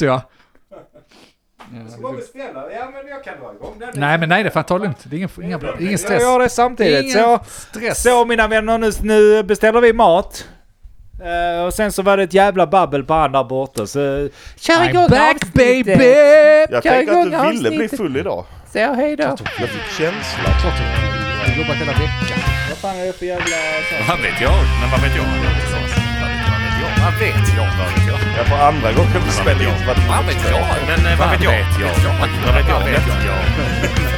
Ja. Ska bara beställa? Ja men jag kan dra igång den. Nej men nej, det får ta lugnt. Det är ingen, inga, ingen stress. Jag gör det samtidigt. Ingen Så, stress. så mina vänner, nu, nu beställer vi mat. Eh, och sen så var det ett jävla babbel på han där borta så... Kör I'm back baby! Jag Kör tänkte att igång du ville bli full idag. Så hej då. Jag fick känsla. Klart jag har jobbat hela veckan. Vad fan är det för jävla... Vad vet jag? Men vad vet jag? Vet jag? Vad vet jag? Jag får andra gången vi spelade in vad Vad vet jag? Men vad vet jag? Vad vet jag? Vad vet jag?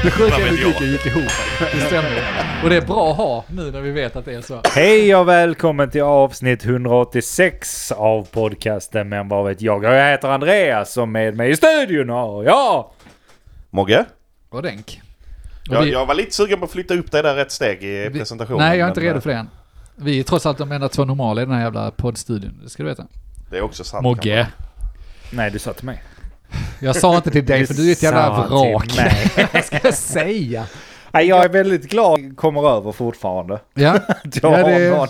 Det sjuka jag? musiken gick ihop. Det stämmer. Och det är bra att ha nu när vi vet att det är så. Hej och välkommen till avsnitt 186 av podcasten Men vad vet jag? Jag heter Andreas och med mig i studion har jag... Mogge? Och denk. Jag, vi- jag var lite sugen på att flytta upp dig där ett steg i vi- presentationen. Nej, jag är inte redo för det än. Vi är trots allt de enda två normala i den här jävla poddstudion. Det ska du veta. Det är också sant. Mogge. Nej, du sa till mig. Jag sa inte till dig för du är ett jävla vrak. Vad ska jag säga? Nej, jag är väldigt glad jag kommer över fortfarande. Ja, Att Ja, det- någon...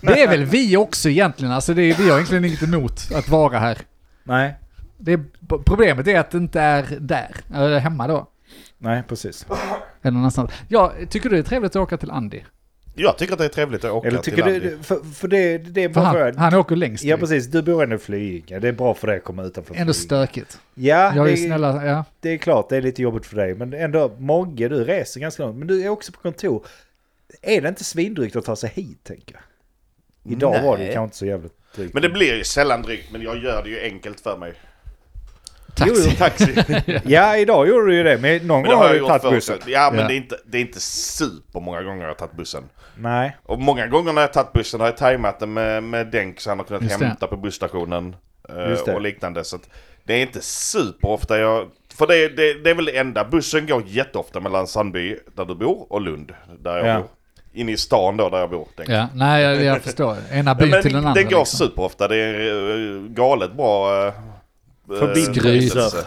det är väl vi också egentligen. Alltså det är, vi har egentligen inget emot att vara här. Nej, Det är, problemet är att det inte är där. Eller hemma då. nej precis. Eller någon annanstans. Ja, tycker du det är trevligt att åka till Andy? Jag tycker att det är trevligt att åka Eller till tycker Andy. du... För, för det, det är För han, för... han åker längst. Ja ju. precis, du bor ändå i Flyinge. Det är bra för dig att komma utanför Ändå Flyinge. stökigt. Ja, Jag är det, snälla, ja. det är klart det är lite jobbigt för dig. Men ändå, Mogge, du reser ganska långt. Men du är också på kontor. Är det inte svindrygt att ta sig hit, tänker jag? Idag var det Nej. kanske inte så jävligt drygt. Men det blir ju sällan drygt, men jag gör det ju enkelt för mig. Taxi. Taxi. Ja, idag gjorde du ju det. Men någon Men det gång har du tagit bussen. Ja, men Ja. Det, är inte, det är inte super många gånger jag har tagit bussen. Nej. Och många gånger när jag har tagit bussen har jag tajmat det med, med Denk så han har kunnat Just det. hämta på busstationen eh, Just det. och liknande. Så att det är inte superofta jag... För det, det, det är väl det enda. Bussen går jätteofta mellan Sandby, där du bor, och Lund, där jag Ja. bor. Inne i stan då, där jag bor. Denk. Ja, nej jag, jag förstår. Ena byn till den andra. det går liksom. superofta. Det är eh, galet bra... eh, Förbindelser. förbindelse.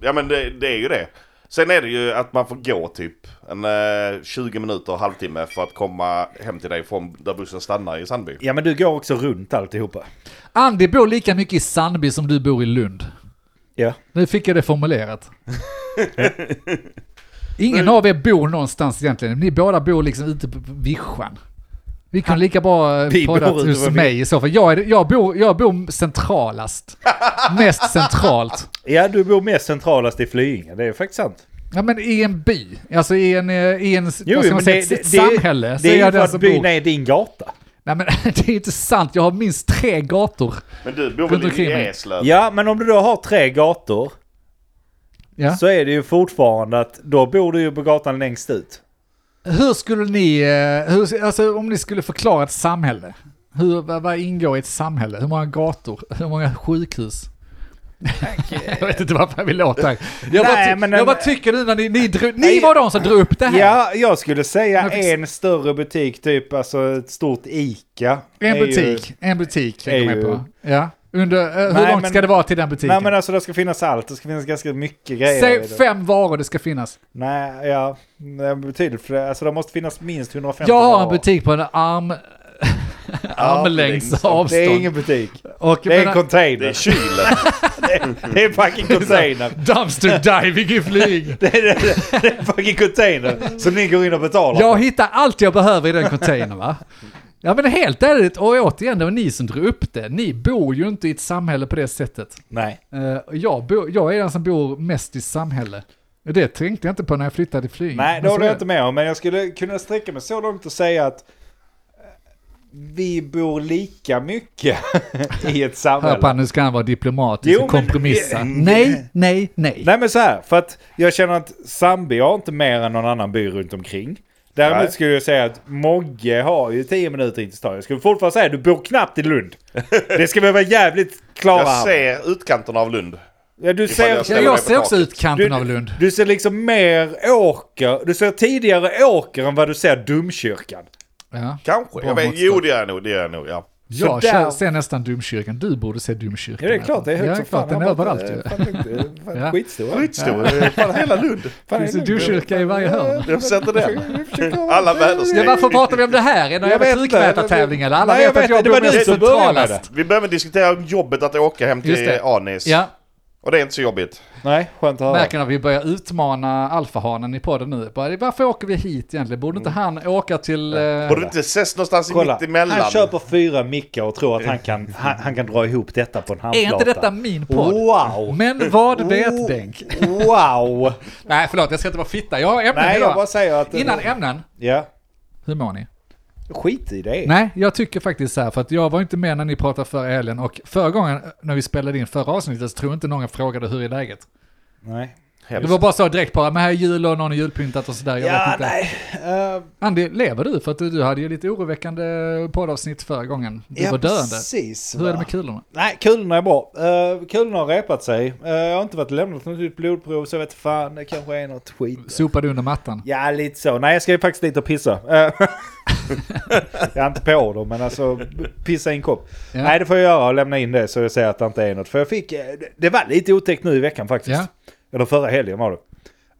Ja men det, det är ju det. Sen är det ju att man får gå typ en eh, 20 minuter, halvtimme för att komma hem till dig från där bussen stannar i Sandby. Ja, men du går också runt alltihopa. Andy bor lika mycket i Sandby som du bor i Lund. Ja. Nu fick jag det formulerat. Ingen av er bor någonstans egentligen. Ni båda bor liksom ute på vischan. Vi kan lika bra bor podda hos mig i så fall. Jag, är, jag, bor, jag bor centralast. Mest centralt. Ja, du bor mest centralast i Flyinge. Det är faktiskt sant. Ja men i en by, alltså i en, eh, i en Jo, men säga, det, ett det, samhälle. det, så det är är ju för att byn bor. är din gata. Nej men det är inte sant, jag har minst tre gator. Men du bor väl i. Eslöv? Ja, men om du då har tre gator Ja. så är det ju fortfarande att då bor du ju på gatan längst ut. Hur skulle ni, eh, hur, alltså om ni skulle förklara ett samhälle. Hur, vad, ingår i ett samhälle? Hur många gator? Hur många sjukhus? jag vet inte varför jag vill låta. Jag, bara, Nej, ty- men jag en- bara tycker nu när ni, ni, drog, ni var de som drog upp det här. Ja, jag skulle säga en större butik, typ alltså ett stort ICA. en är ju- butik, en butik är ju- med på. Ja. Under, eh, hur Nej, långt men- ska det vara till den butiken? Nej men alltså det ska finnas allt, det ska finnas ganska mycket grejer. i Säg det. fem varor det ska finnas. Nej, ja. Nej, betydligt fler. Alltså det måste finnas minst 150 Jag har en varor. butik på en arm... armlängds avstånd. Det är ingen butik. Och, Det är en men- Det container. är kylen. Det är en fucking container. Dumpster diving i flyg. Det är, det är en fucking container som ni går in och betalar Jag för. hittar allt jag behöver i den containern va? Ja men helt ärligt, och återigen, det var ni som drog upp det. Ni bor ju inte i ett samhälle på det sättet. Nej. Eh, jag, bor, jag är den som bor mest i samhälle. Det tänkte jag inte på när jag flyttade till Flyinge. Nej, det Men håller jag inte med om. Men jag skulle kunna sträcka mig så långt och säga att eh, vi bor lika mycket i ett Hör på samhälle. nu ska han vara diplomatisk Jo, och men- kompromissa. Mm. Nej, nej, nej. Nej men så här, för att jag känner att Sandby har inte mer än någon annan by runt omkring. Däremot Nej. skulle jag säga att Mogge har ju 10 minuter in till stan. Jag skulle fortfarande säga att du bor knappt i Lund. Det ska vi vara jävligt klara Jag ser utkanterna av Lund. Ja, du ser, jag jag ser också taket. ut kanten Du- av Lund. du ser liksom mer åker. Du ser tidigare åker än vad du ser domkyrkan. Ja. Kanske. Jag vet, jo det gör jag nog. Det gör jag nog ja. Jag där- ser nästan Domkyrkan. Du borde se Domkyrkan. Ja det är klart, det är högt ja, som fan. Den är överallt ju. Ja. Skitstor. Skitstor, fan hela Lund. Fan, Finns det är lugnt. domkyrka i varje hörn? Jag sätter den. Alla väderstreck. Ja, varför pratar vi om det här? Är det inte. tryckmätartävling eller? Alla Nej, vet att jag bor mest centralast. Vi behöver diskutera om jobbet att åka hem till det. Anis. Ja, Och det är inte så jobbigt. Nej, skönt att höra. när vi börjar utmana alfahanen i podden nu. Bara, Varför åker vi hit egentligen? Borde inte han åka till... eh, Borde inte ses någonstans Kolla, mitt emellan? han köper fyra mickar och tror att han kan, han, han kan dra ihop detta på en Är handplata. inte detta min podd? Wow! Men vad vet Oh. Denk? Wow! Nej, förlåt, jag ska inte vara fitta. Jag har ämnen Nej, jag idag. bara säger att... Innan ämnen, Ja, hur mår ni? Skit i det. Nej, jag tycker faktiskt så här, för att jag var inte med när ni pratade förra helgen och förra gången när vi spelade in förra avsnittet så tror jag inte någon frågade hur är läget. Nej. Helst. Det var bara så direkt bara, men här är jul och någon är julpyntat och sådär. Jag vet Ja, inte. nej. Uh, Andy, lever du? För att du, du hade ju lite oroväckande poddavsnitt förra gången. Du ja, var döende. precis. Hur är det va. med kulorna? Nej, kulorna är bra. Uh, kulorna har repat sig. Uh, jag har inte varit lämnat något nytt blodprov så jag vet fan, det kanske är något skit. Sopade under mattan? Ja, lite så. Nej, jag ska ju faktiskt dit och pissa. Eh, jag är inte på dem, men alltså pissa i en kopp. Ja. Nej, det får jag göra och lämna in det så jag ser att det inte är något. För jag fick, det var lite otäckt nu i veckan faktiskt. Ja. Eller förra helgen var det.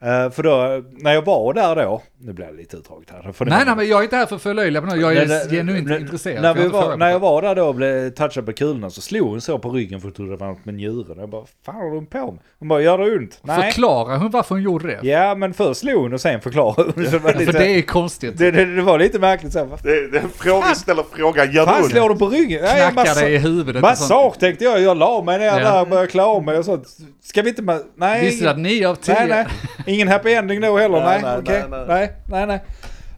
Eh, för då, när jag var där då, nu blir det lite utdraget här. ni- Nej, nej, men jag är inte här för att förlöjliga, men jag är Nej, genuint nej, intresserad. När, för jag vi inte var, när på jag var där då och blev touchad på kulorna så slog hon så på ryggen för att trodde det var något med njuren. Jag bara, fan har hon på med? Hon bara, gör det ont? Nej. Förklara hon varför hon gjorde det. Ja, men först slog hon och sen förklarade hon. Så det, var lite, För det är konstigt. det, det, det var lite märkligt så Det, det är en fråga, ställer frågan, gör fan det slår ont? du på ryggen? Nej, jag Knacka dig i huvudet. massage tänkte jag, jag la mig ner Ja. där och började klä av mig och sånt. Ska vi inte, nej. Visste du att nio av tio... nej, nej. Ingen happy ending då heller, nej. Nej, nej, okej. nej, Nej, nej, nej.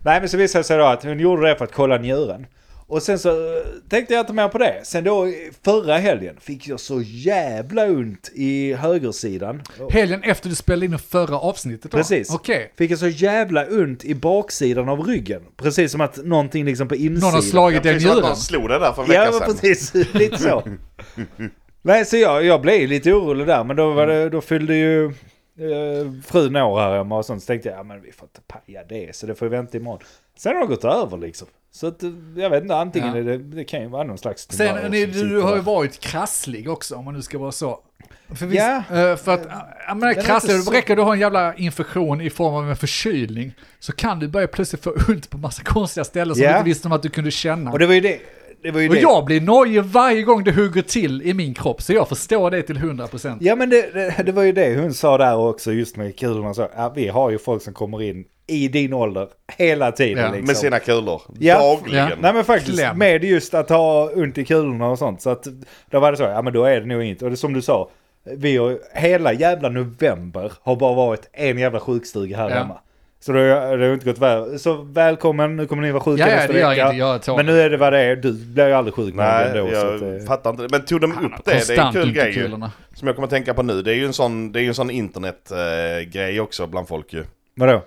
Nej, men så visade det sig då att hon gjorde det för att kolla njuren. Och sen så eh, tänkte jag inte mer på det. Sen då förra helgen fick jag så jävla ont i högersidan. Helgen efter du spelade in förra avsnittet då? Precis. Okej. Fick jag så jävla ont i baksidan av ryggen. Precis som att någonting liksom på insidan. Någon har slagit att njuren. någon slog det där för en vecka Ja, sedan. precis. Lite så. Nej, så jag, jag blev lite orolig där, men då, var det, då fyllde ju eh, frun år här hemma och sånt. Så tänkte jag, ja men vi får inte paja det, så det får vi vänta imorgon. Sen har det gått över liksom. Så att, eh, jag vet inte, antingen Ja. är det, det kan ju vara någon slags... Sen, ni, du har ju varit krasslig också, om man nu ska vara så. För, visst, Ja. eh, för att, jag menar krasslig, så- räcker du har en jävla infektion i form av en förkylning, så kan du börja plötsligt få ont på massa konstiga ställen som Ja. du inte visste om att du kunde känna. Och det var ju det. Det var ju Och det. jag blir nojig varje gång det hugger till i min kropp, så jag förstår det till 100%. Ja men det, det, det var ju det hon sa där också just med kulorna så. Ja, vi har ju folk som kommer in i din ålder hela tiden Ja, liksom. Med sina kulor. Ja. Dagligen. Ja. Nej men faktiskt, Kläm. med just att ha ont i kulorna och sånt. Så att då var det så, ja men då är det nog inte. Och det som du sa, vi har hela jävla november har bara varit en jävla sjukstuga här Ja. hemma. Så det har, det har inte gått väl. Så välkommen, nu kommer ni vara sjuka Ja, ja, nästa det vecka. jag tar Men nu är det vad det är, du blir ju aldrig sjuk Nej, ändå. så jag att, eh, fattar inte. Men tog de upp det? Det är en kul grej ju. Som jag kommer att tänka på nu. Det är ju en sån, det är en sån internetgrej också bland folk ju. Vadå?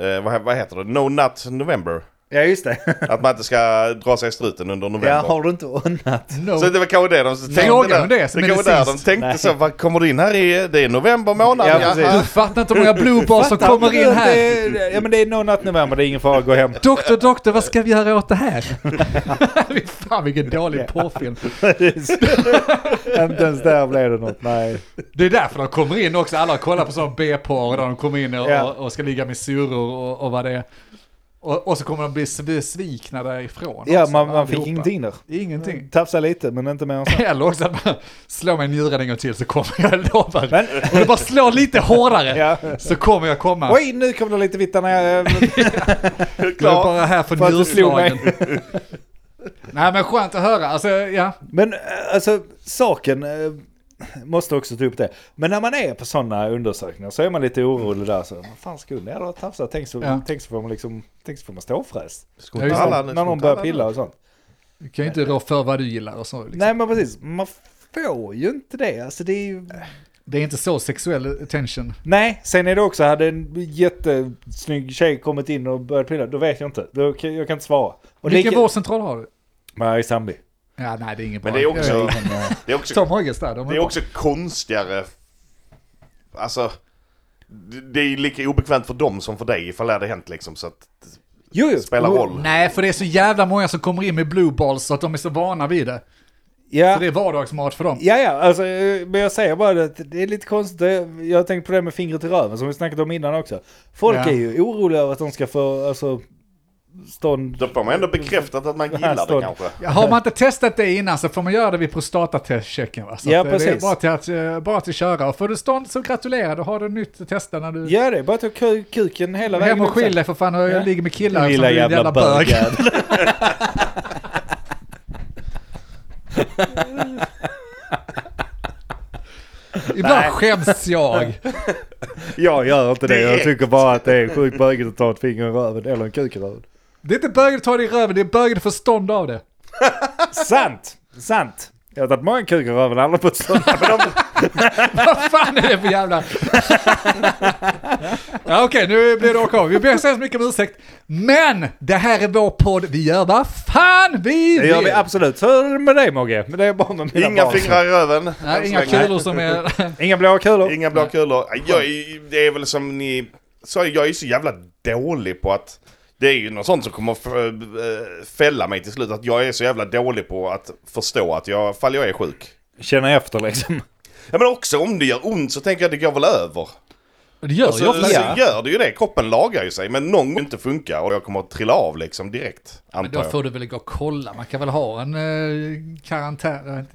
Eh, vad, vad heter det? No Nut November. Ja just det. Att man inte ska dra sig i struten under november. ja, har du inte unnat? No. Så det var kanske det de tänkte. Fråga om det, som det kanske där de tänkte Nej. så. Vad kommer du in här i? Det är november månad. Ja, precis. Du fattar inte hur många blodbars som kommer in att här. det är- Ja men det är no natt november, det är ingen fara, gå hem. Doktor, doktor, vad ska vi göra åt det här? Fan vilken dålig Ja. porrfilm. Inte ens där blev det något, nej. Det är därför de kommer in också, alla kollar på sån B-porr där de kommer in och, Ja. och, och ska ligga med syrror och, och vad det är. Och, och så kommer de bli besvikna därifrån. Ja, också, man, man fick ingenting där. Ingenting. Tafsa lite, men inte mer än så. Eller också att man slår mig njuren en gång till så kommer jag lova. Men, Om du bara slår lite hårdare ja. så kommer jag komma. Oj, nu kom det lite vitt när jag... Jag är bara här för, För njurslagen. Nej men skönt att höra, alltså ja. Men eh, alltså, saken... Måste också ta upp det. Men när man är på sådana undersökningar så är man lite orolig där. Så, vad fan skulle jag då tafsa? Tänk så, Ja. tänk så får man liksom... Tänk så får man ståfräs. Ja, när skulle någon börjar pilla och sånt. Du kan ju inte rå för vad du gillar och så. Liksom. Nej men precis, man får ju inte det. Alltså det är ju... Det är inte så sexuell attention. Nej, sen är det också, hade en jättesnygg tjej kommit in och börjat pilla, då vet jag inte. Då, kan- jag kan inte svara. Och Vilken lika- vårdcentral har du? Sandby. Ja, nej det är inget bra. Men det är också, det är också, Tom där, de är det är också konstigare. Alltså, det är lika obekvämt för dem som för dig ifall det hade hänt liksom. Så att Jo, jo. spelar roll. Nej, för det är så jävla många som kommer in med blue balls så att de är så vana vid det. Ja. Så det är vardagsmat för dem. Ja, ja, alltså, men jag säger bara att det är lite konstigt. Jag har tänkt på det med fingret i röven som vi snackat om innan också. Folk Ja. är ju oroliga över att de ska få, alltså, stånd... Då får man ändå bekräftat att man gillar det kanske. Ja, Har man inte testat det innan så får man göra det vid prostatatestchecken. Va? Så Ja, eh, Det är precis. bara till, att, eh, bara till att köra. Och får du stånd så gratulerar, då har du nytt att testa när du... Ja, det bara att ta ku- kuken hela vägen Hem och skilj dig för fan och Ja. ligger med killar som Lilla är en jävla bög. Ibland skäms jag. Jag gör inte det. Jag tycker bara att det är sjukt bögigt att ta ett finger i röven eller en kuk i röven. Det är inte bögigt att ta det i röven, det är bögigt att få stånd av det. Sant! Sant! Jag har tagit många kukar i röven, aldrig fått stånd. Men de, Vad fan är det för jävla... ja, Okej, nu blir det av. Vi ber så hemskt mycket om ursäkt. Men det här är vår podd. Vi gör vad fan vi det vill. gör vi absolut. Så är det med dig Mogge. Men det är bara med mina Inga barn. fingrar i röven. Nej, inga kulor som är... Inga blåa kulor. Inga blå kulor. Jag, det är väl som ni sa, jag är så jävla dålig på att... Det är ju något sånt som kommer att f- fälla mig till slut. Att jag är så jävla dålig på att förstå att jag, fall jag är sjuk. Känna efter liksom. Ja men också om det gör ont så tänker jag att det går väl över. Det gör Och så, ju ofta så ja. gör det ju det, kroppen lagar ju sig. Men någon gång inte funkar och jag kommer att trilla av liksom direkt. Men då jag. får du väl gå och kolla. Man kan väl ha en eh, karantän...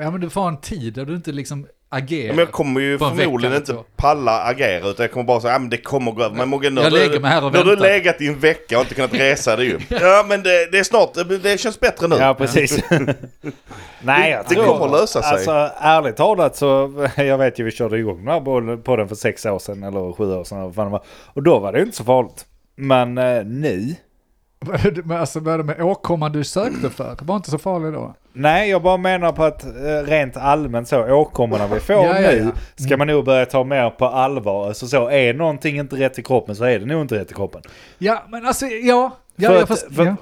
Ja, men du får ha en tid där du inte liksom agerar. Ja, men jag kommer ju På en förmodligen inte så. palla agera utan jag kommer bara säga att men det kommer gå över. Men Mogge, nu Jag lägger mig här och nu har du legat i en vecka och inte kunnat resa dig upp. Ja men det, det är snart, det känns bättre nu. Ja, precis. Nej, jag Det tror... kommer att lösa sig. Alltså ärligt talat så, jag vet ju vi körde igång den här podden för sex år sedan eller sju år sedan. det. Och då var det inte så farligt. Men eh, nu? Men alltså vad med åkomman du sökte för? Det var inte så farligt då? Nej, jag bara menar på att eh, rent allmänt så, åkommorna vi får Ja, ja, nu ja. ska man nog börja ta mer på allvar. Alltså så, är någonting inte rätt i kroppen så är det nog inte rätt i kroppen. Ja, men alltså ja. ja för, att, först- för, ja.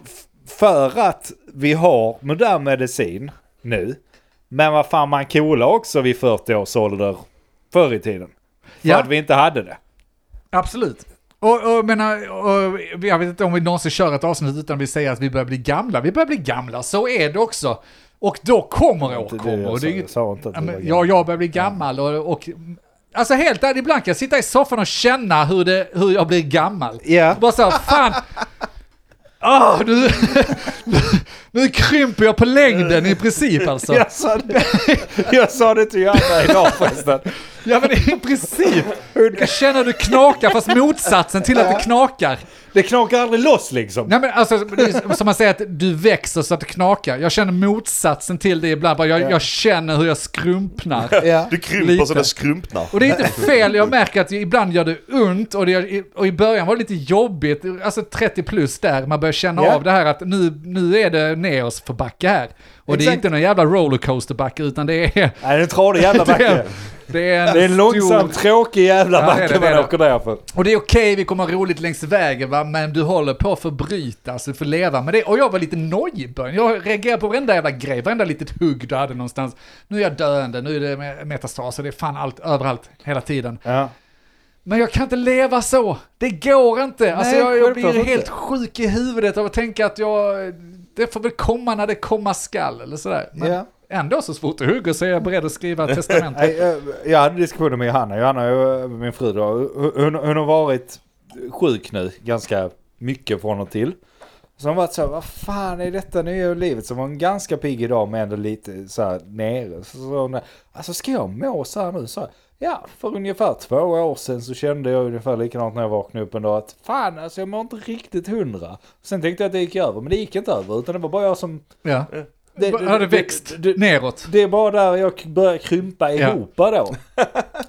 för att vi har modern medicin nu, men vad fan man cola också vid 40 års ålder förr i tiden. För Ja. att vi inte hade det. Absolut. Och, och, menar, och jag vet inte om vi någonsin kör ett avsnitt utan vi säger att vi börjar bli gamla. Vi börjar bli gamla, så är det också. Och då kommer åkommor. jag jag sa inte att Ja, det var men, gammalt. ja, jag börjar bli gammal och, och Alltså helt ärligt, ibland kan jag sitta i soffan och känna hur, det, hur jag blir gammal. Ja. Bara så här, fan. Ah, nu, nu krymper jag på längden i princip alltså. Jag sa det, jag sa det till Johanna idag förresten. Ja men i princip. Jag känner hur du knakar fast motsatsen till att det knakar. Det knakar aldrig loss liksom. Nej men alltså, det som man säger att du växer så att det knakar. Jag känner motsatsen till det ibland. Bara jag, jag känner hur jag skrumpnar. Ja. Du krymper Lite. så det skrumpnar. Och det är inte fel, jag märker att ibland gör det ont och, det, och i början var det lite jobbigt, alltså 30 plus där, man börjar känna Ja. av det här att nu, nu är det nerårsförbacke här. Och det är Exakt. inte någon jävla rollercoasterbacke utan det är... Nej, det är en tradig jävla Det backe. Det är en, Det är en långsam, stor... tråkig jävla Ja, det backe det, det är man det. åker där för. Och det är okej, vi kommer ha roligt längs vägen va, men du håller på att förbrytas, du får leva med det. Och jag var lite nojig i början, jag reagerade på varenda jävla grej, varenda litet hugg du hade någonstans. Nu är jag döende, nu är det me- metastaser, det är fan allt, överallt, hela tiden. Ja. Men jag kan inte leva så. Det går inte. alltså Nej, jag, jag självklart blir inte. helt sjuk i huvudet av att tänka att jag... Det får väl komma när det komma skall eller sådär. Men Ja. Ändå så fort det hugger så är jag beredd att skriva ett testamente. Nej, eh, jag hade diskussioner med Johanna. Johanna är ju min fru då. Hon, hon har varit sjuk nu ganska mycket från och till. Så hon varit så här, vad fan är detta nya livet? Så var hon ganska pigg idag men ändå lite så här nere. Så hon, alltså ska jag må så här nu? Så här, ja, för ungefär två år sedan så kände jag ungefär likadant när jag vaknade upp en dag att fan alltså jag mår inte riktigt hundra. Sen tänkte jag att det gick över men det gick inte över utan det var bara jag som... Ja. Det, Har det växt neråt? det är bara där jag börjar krympa Ja. ihop då.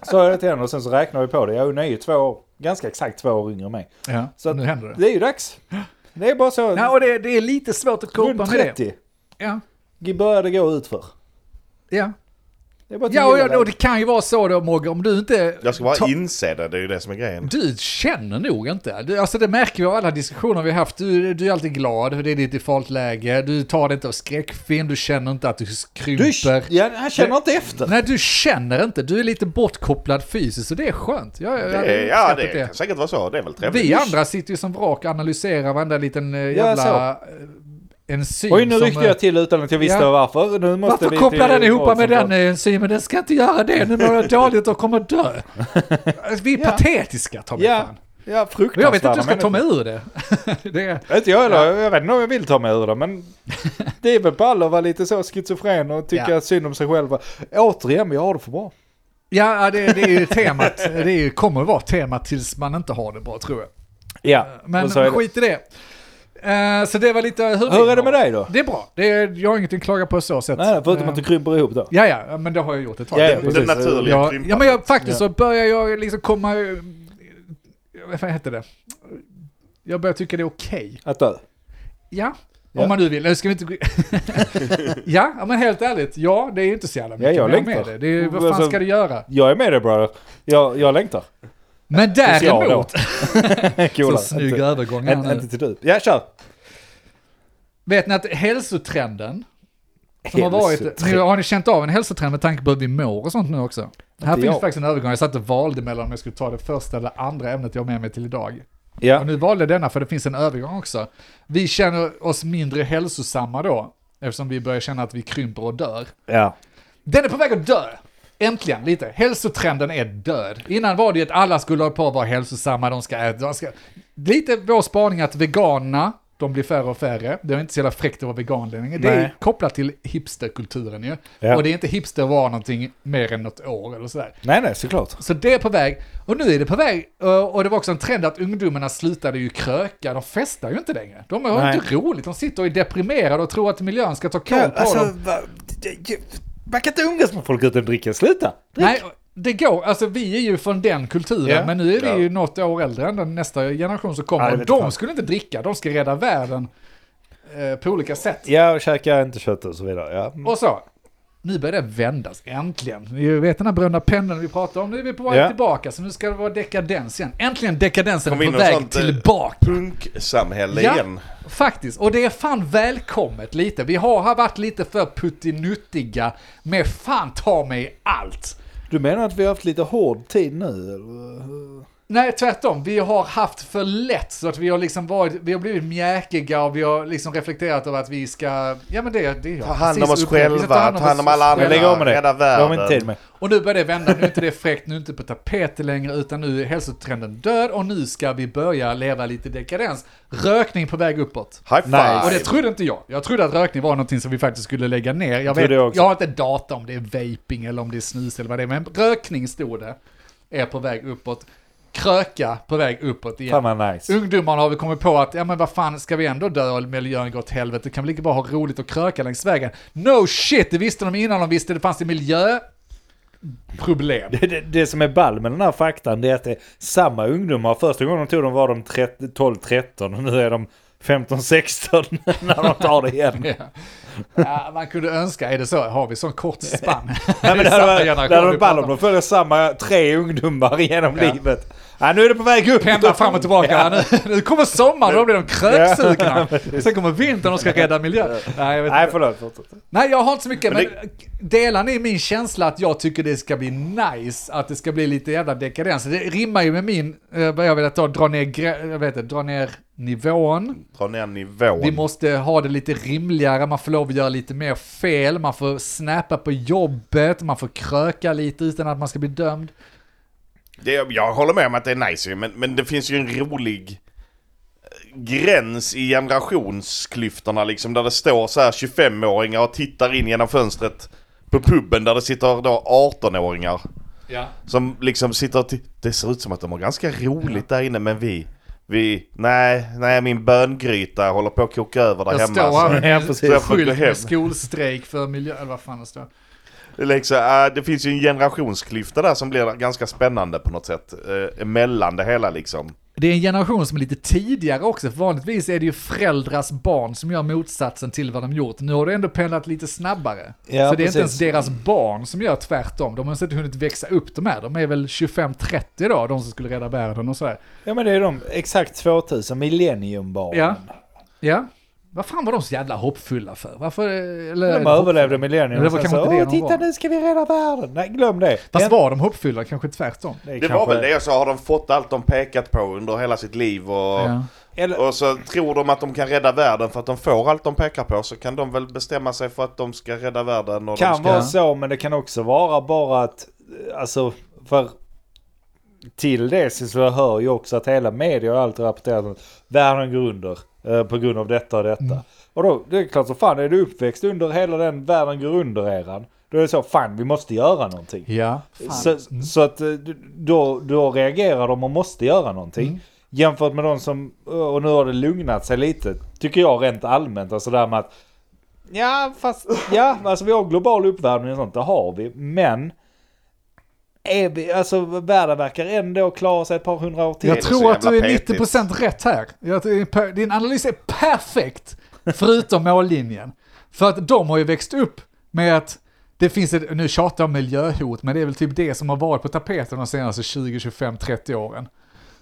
Så jag det till henne och sen så räknar vi på det. Jag är ju två år, ganska exakt två år yngre än mig. Ja, Så nu händer det. Det är ju dags. Det är bara så. Ja, och det, det är lite svårt att kopa runt med det. 30 Ja, börjar det gå ut för. ja. Ja, du och, gillar och det. det kan ju vara så då Mogge, om du inte... Jag ska bara ta- inse det, det är ju det som är grejen. Du känner nog inte. Du, alltså det märker vi av alla diskussioner vi har haft. Du, du är alltid glad, det är ditt defaultläge. Du tar det inte av skräckfilm, du känner inte att du Du, krymper. ja, han känner inte efter. Nej, du känner inte. Du är lite bortkopplad fysiskt och det är skönt. Jag, jag, Det, ja, uppskattat det kan säkert vara så. Det är väl trevligt. Vi andra sitter ju som vrak och analyserar varenda liten eh, jävla eh, enzym. Oj, nu ryckte eh, jag till utan att jag visste Ja. varför. Nu måste Varför vi kopplar till den ihop med den enzymen? Den ska inte göra det, nu mår jag dåligt och kommer dö. Vi är Ja. patetiska, ta mig Ja, fan. ja Och fruktansvärda jag vet inte hur jag ska ta mig ur det. det är, Inte jag heller. Jag vet inte om jag vill ta mig ur det, men det är väl ball att vara lite så schizofren och tycka Ja. synd om sig själv. Återigen, jag har det för bra. ja, det, det är ju temat. Det är, kommer att vara temat tills man inte har det bra, tror jag. Ja, Men skit i det. Eh, så det var lite hur, Hur är det med dig då? Det är bra. Det är, jag har ingenting att klaga på så sätt. Nej, förutom Eh, att du krymper ihop då. Ja, ja, men det har jag gjort ett tag. Ja, Det- ja, det- naturliga Ja, krympandet. ja men jag, faktiskt Ja. så börjar jag liksom komma... Vad heter det? Jag börjar tycka det är okej. Att dö. Ja, Ja. om man nu vill. Nu ska vi inte... gå- ja, ja, men helt ärligt. Ja, det är ju inte så jävla mycket jag mer längtar. med det. det är, vad fan Alltså- ska du göra? Jag är med dig brother. Jag, jag längtar. Men däremot... Så snygg Inte, övergång här inte, nu. inte till du. Ja, kör. Vet ni att hälsotrenden som har varit, nu har ni känt av en hälsotrend med tanke på hur vi mår och sånt nu också? Här finns jag. faktiskt en övergång, jag satt och valde mellan om jag skulle ta det första eller andra ämnet jag har med mig till idag. Ja. Och nu valde jag denna för det finns en övergång också. Vi känner oss mindre hälsosamma då, eftersom vi börjar känna att vi krymper och dör. ja. Den är på väg att dö! Äntligen, lite. Hälsotrenden är död. Innan var det ju att alla skulle ha på att vara hälsosamma, de ska äta, de ska... Lite vår spaning att veganerna, de blir färre och färre. Det är inte så jävla fräckt att vara vegan längre. Det är kopplat till hipsterkulturen ju. Ja. Och det är inte hipster att vara någonting mer än något år eller sådär. Nej, nej, såklart. Så det är på väg. Och nu är det på väg. Och det var också en trend att ungdomarna slutade ju kröka. De festar ju inte längre. De har Nej. inte roligt. De sitter och är deprimerade och tror att miljön ska ta koll Ja, på alltså, dem. Man kan inte umgås med folk utan att dricka. Sluta! Drick. Nej, det går. Alltså vi är ju från den kulturen, Ja. men nu är vi Ja. ju något år äldre än den nästa generation som kommer. Vet de fan. skulle inte dricka, de ska rädda världen eh, på olika sätt. Ja, och käka inte kött och så vidare. Ja. Och så, nu börjar det vändas, äntligen. Ni vet den här bruna pendeln vi pratade om, nu är vi på väg Ja. tillbaka, så nu ska det vara dekadens igen. Äntligen dekadensen Kom är på väg eh, tillbaka. Punksamhälle Ja. igen. Faktiskt, och det är fan välkommet lite. Vi har, har varit lite för puttinuttiga med fan ta mig allt. Du menar att vi har haft lite hård tid nu? Eller? Nej, tvärtom. Vi har haft för lätt så att vi har liksom varit, vi har blivit mjäkiga och vi har liksom reflekterat över att vi ska, ja men det, det är jag Ta hand om oss själva, ta hand om alla andra, lägger av med det. rädda Det har vi inte tid världen. med. Och nu börjar det vända, nu är inte det fräckt, nu är det inte på tapeten längre, utan nu är hälsotrenden död och nu ska vi börja leva lite dekadens. Rökning på väg uppåt. High five! Nej. Och det trodde inte jag. Jag trodde att rökning var någonting som vi faktiskt skulle lägga ner. Jag, vet, jag också. jag har inte data om det är vaping eller om det är snus eller vad det är, men rökning stod det. Är på väg uppåt. Kröka på väg uppåt igen. Fan vad nice. Ungdomarna har vi kommit på att, ja men vad fan, ska vi ändå dö och miljön går åt helvete? Kan vi lika bra ha roligt och kröka längs vägen? No shit, det visste de innan de visste det fanns det miljöproblem. Det, det, det som är ball med den här faktan det är att det är samma ungdomar. Första gången de tog dem var de 12-13 och nu är de 15-16 när de tar det igen. Ja. Ja, man kunde önska, är det så? Har vi sån kort spann? Ja, men det hade varit- ball om de följer samma tre ungdomar genom Ja. livet. Ja, nu är det på väg upp. Pendlar fram och tillbaka. Nu, nu kommer sommaren och då blir de kröksugna. Sen kommer vintern och ska rädda miljön. Nej, jag vet Nej, förlåt. fortsätt. Nej, jag har inte så mycket, men, Men delar ni min känsla att jag tycker det ska bli nice, att det ska bli lite jävla dekadens? Det rimmar ju med min, eh, vad jag vill ta, dra ner, jag vet inte, dra ner nivån. Dra ner nivån. Vi måste ha det lite rimligare, man får lov att göra lite mer fel, man får snappa på jobbet, man får kröka lite utan att man ska bli dömd. Det, jag håller med om att det är nice men, men det finns ju en rolig eh, gräns i generationsklyftorna liksom. Där det står så här 25-åringar och tittar in genom fönstret på puben där det sitter då 18-åringar. Ja. Som liksom sitter och Det ser ut som att de har ganska roligt där inne men vi... Vi... Nej, nej min böngryta håller på att koka över där Jag hemma. står här Ja, precis. Så jag skylt med skolstrejk för miljö, eller vad fan det står. liksom, äh, det finns ju en generationsklyfta där som blir ganska spännande på något sätt. Eh, emellan det hela liksom. Det är en generation som är lite tidigare också, för vanligtvis är det ju föräldrars barn som gör motsatsen till vad de gjort. Nu har det ändå pendlat lite snabbare. Ja, så det är inte ens precis. deras barn som gör tvärtom. De har inte hunnit växa upp de här. De är väl 25-30 då, de som skulle rädda världen och sådär. Ja men det är de exakt 2000 millenniumbarnen. Ja. Ja. Vad fan var de så jävla hoppfulla för? Varför? Eller, De överlevde millennium. Det var kanske så, inte det Åh, titta var." nu ska vi rädda världen. Nej, glöm det. Fast Det- var de hoppfulla? Kanske tvärtom. det, Det var kanske- väl det så har de fått allt de pekat på under hela sitt liv och, Ja. Eller, och så tror de att de kan rädda världen för att de får allt de pekar på så kan de väl bestämma sig för att de ska rädda världen och de kan ska... vara så, men det kan också vara bara att, eh, alltså, för till det så hör ju också att hela media och allt rapporterat att världen går under på grund av detta och detta. Mm. Och då, det är klart så fan, är du uppväxt under hela den världen går under-eran, då är det så, fan vi måste göra någonting. Ja. Fan. Så, så att eh, då, då reagerar de och måste göra någonting. Mm. Jämfört med de som, och nu har det lugnat sig lite, tycker jag rent allmänt. Alltså där med att, ja fast, ja alltså vi har global uppvärmning och sånt, det har vi. Men, är alltså världen verkar ändå klara sig ett par hundra år till. Jag tror att du är petigt. 90% rätt här. Din analys är perfekt, förutom mållinjen. För att de har ju växt upp med att det finns ett, nu tjatar jag om miljöhot, men det är väl typ det som har varit på tapeten de senaste 20, 25, 30 åren.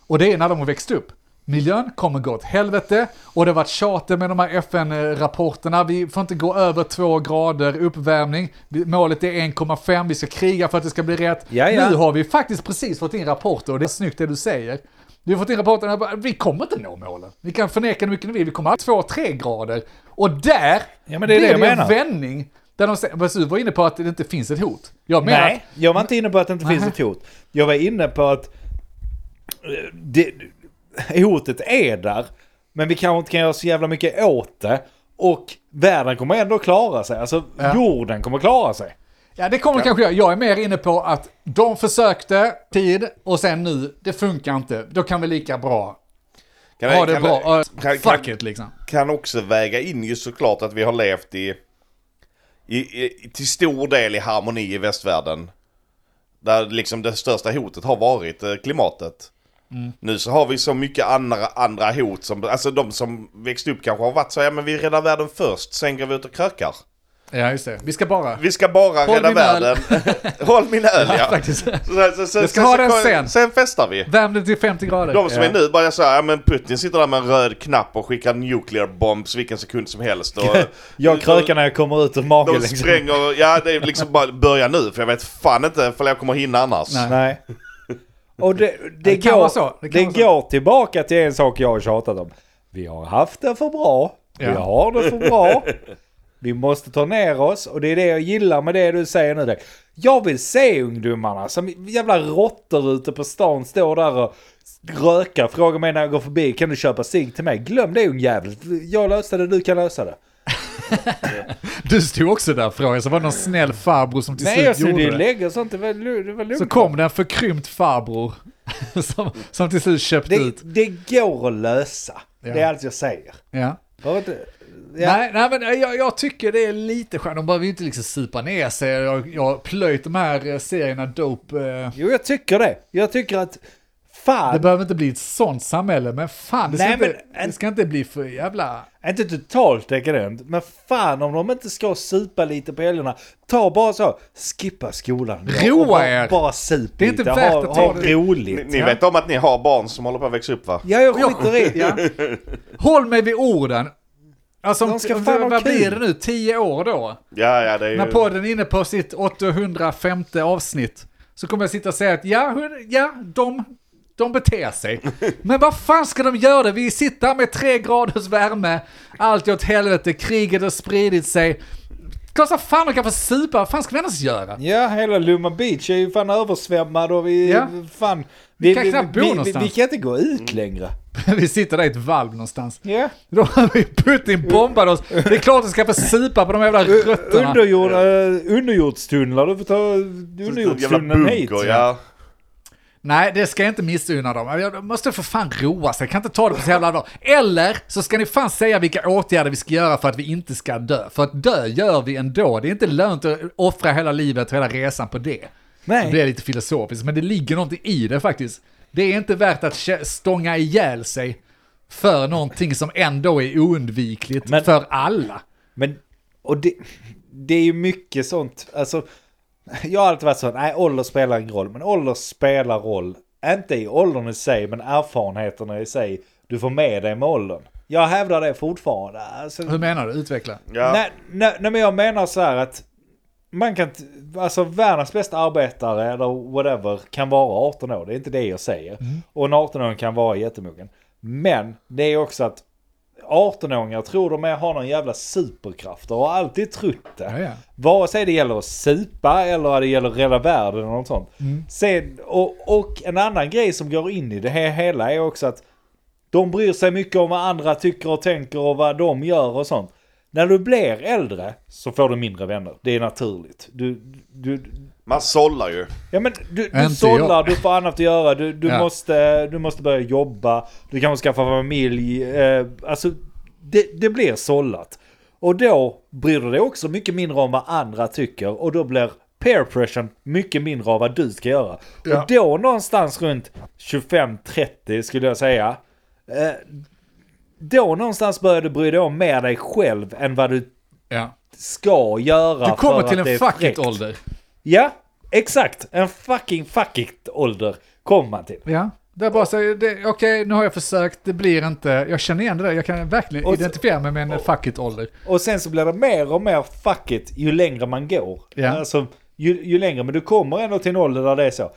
Och det är när de har växt upp. Miljön kommer gå åt helvete och det har varit tjater med de här FN-rapporterna. Vi får inte gå över två grader uppvärmning. Målet är 1,5, vi ska kriga för att det ska bli rätt. Ja, ja. Nu har vi faktiskt precis fått in rapporter och det är snyggt det du säger. Vi har fått in rapporter att vi kommer inte nå målen. Vi kan förneka hur mycket vi vill, vi kommer ha 2-3 grader. Och där Ja, men det är det blir jag det en vändning. Där de säger, du var inne på att det inte finns ett hot. Jag menar Nej, jag var inte inne på att det inte finns Nej. ett hot. Jag var inne på att eh, det, hotet är där, men vi kanske inte kan göra så jävla mycket åt det. Och världen kommer ändå klara sig. Alltså Ja. jorden kommer klara sig. Ja, det kommer kanske jag. Jag är mer inne på att de försökte tid och sen nu, det funkar inte. Då kan vi lika bra Kan, ha det kan, bra. Kan, fuck kan, it liksom. kan också väga in ju såklart att vi har levt i, i, i till stor del i harmoni i västvärlden. Där liksom det största hotet har varit eh, klimatet. Mm. Nu så har vi så mycket andra, andra hot som, alltså de som växt upp kanske har varit så, ja men vi räddar världen först, sen går vi ut och krökar. Ja, just det. Vi ska bara... Vi ska bara Håll rädda världen. Håll min öl ja. faktiskt. Så, så, så, Jag ska ha den sen. Sen festar vi. Värm det till 50 grader. De som ja. är nu bara så här, ja men Putin sitter där med en röd knapp och skickar nuclear bombs vilken sekund som helst. Och, Jag krökar när jag kommer ut ur magen. De liksom. spränger, ja det är liksom bara börja nu för jag vet fan inte för jag kommer hinna annars. Nej. Nej. Och det, det, Det går, så. Det Det, så. går tillbaka till en sak jag har tjatat om. Vi har haft det för bra. Vi Ja. har det för bra. Vi måste ta ner oss och det är det jag gillar med det du säger nu. Jag vill se ungdomarna som jävla råttor ute på stan står där och rökar. Frågar mig när jag går förbi, kan du köpa cigg till mig? Glöm det ungjävel. Jag löste det, du kan lösa det. Du stod också där frågade, så var det någon snäll farbror som till Nej, slut jag gjorde det. lägg och sånt. Det var, det var lugnt. Så kom det en förkrympt farbror som, som till slut köpte det, ut. det går att lösa. Ja. Det är allt jag säger. Ja. Ja. Nej, nej, men jag, jag tycker det är lite skönt. De behöver ju inte liksom supa ner sig. Jag, jag har plöjt de här eh, serierna dope. Eh, Jo, jag tycker det. Jag tycker att fan, det behöver inte bli ett sånt samhälle, men fan, det ska, Nej, inte, men- det ska inte bli för jävla... inte totalt dekadent, men fan om de inte ska supa lite på helgerna, ta bara så, skippa skolan. Roa er. Bara sup Det är inte värt ha, att ta ha det. Ni, roligt. ni Ja. vet om att ni har barn som håller på att växa upp va? Ja, jag skiter i. Ja. Håll mig vid orden. Alltså, De ska fan vad kul. blir det nu? 10 år då? Ja, ja det är ju... När podden är inne på sitt 805 avsnitt så kommer jag sitta och säga att ja, hur- ja de, de beter sig. Men vad fan ska de göra? Vi sitter här med tre graders värme, allt är åt helvete, kriget har spridit sig. Klart som fan de kan få supa, vad fan ska vi annars göra? Ja, hela Luma Beach är ju fan översvämmad och vi, Ja. fan, Vi vi, kan vi, knappt bo vi, vi, någonstans. vi kan inte gå ut längre. Vi sitter där i ett valv någonstans. Ja. Då har vi Putin bombat oss. Det är klart att ska få supa på de jävla rötterna. Underjord, uh, underjordstunnlar, du får ta underjordstunneln hit. ja. Nej, det ska jag inte missunna dem. Jag måste för fan roa sig. Jag kan inte ta det på så jävla dag. Eller så ska ni fan säga vilka åtgärder vi ska göra för att vi inte ska dö. För att dö gör vi ändå. Det är inte lönt att offra hela livet och hela resan på det. Det Nej. blir lite filosofiskt, men det ligger någonting i det faktiskt. Det är inte värt att stånga ihjäl sig för någonting som ändå är oundvikligt Men- för alla. Men, och det, det är ju mycket sånt, alltså, jag har alltid varit så, nej ålder spelar ingen roll, men ålder spelar roll. Inte i åldern i sig, men erfarenheterna i sig du får med dig med åldern. Jag hävdar det fortfarande. Alltså, Hur menar du? Utveckla. Ja. nej, nej, nej, men jag menar så här att man kan, alltså världens bästa arbetare eller whatever kan vara 18 år. Det är inte det jag säger. Och en 18-åring kan vara jättemogen. Men det är också att 18-åringar tror de är, har någon jävla superkraft och har alltid trott det. Ja, ja. Vare sig det gäller att supa eller att det gäller att rädda världen eller något sånt. Sen, och, och en annan grej som går in i det här hela är också att de bryr sig mycket om vad andra tycker och tänker och vad de gör och sånt. När du blir äldre så får du mindre vänner. Det är naturligt. Du, du, Man sållar ju. ja men du, du sållar, jag. du får annat att göra, du, du, Ja. måste, du måste börja jobba, du kanske skaffa familj. Eh, alltså det, det blir sållat. Och då bryr du dig också mycket mindre om vad andra tycker och då blir peer pressure mycket mindre av vad du ska göra. Ja. Och då någonstans runt 25-30 skulle jag säga. Eh, då någonstans börjar du bry dig om mer dig själv än vad du Ja. ska göra Du kommer för till att det en fuck fräckt. Ja, exakt. En fucking fuck it-ålder kommer man till. Ja. Det är bara så, okej nu har jag försökt, det blir inte, jag känner igen det där, jag kan verkligen Och så- identifiera mig med en fuck it-ålder. Och sen så blir det mer och mer fuck it ju längre man går. Ja. Alltså, ju, ju längre, men du kommer ändå till en ålder där det är så.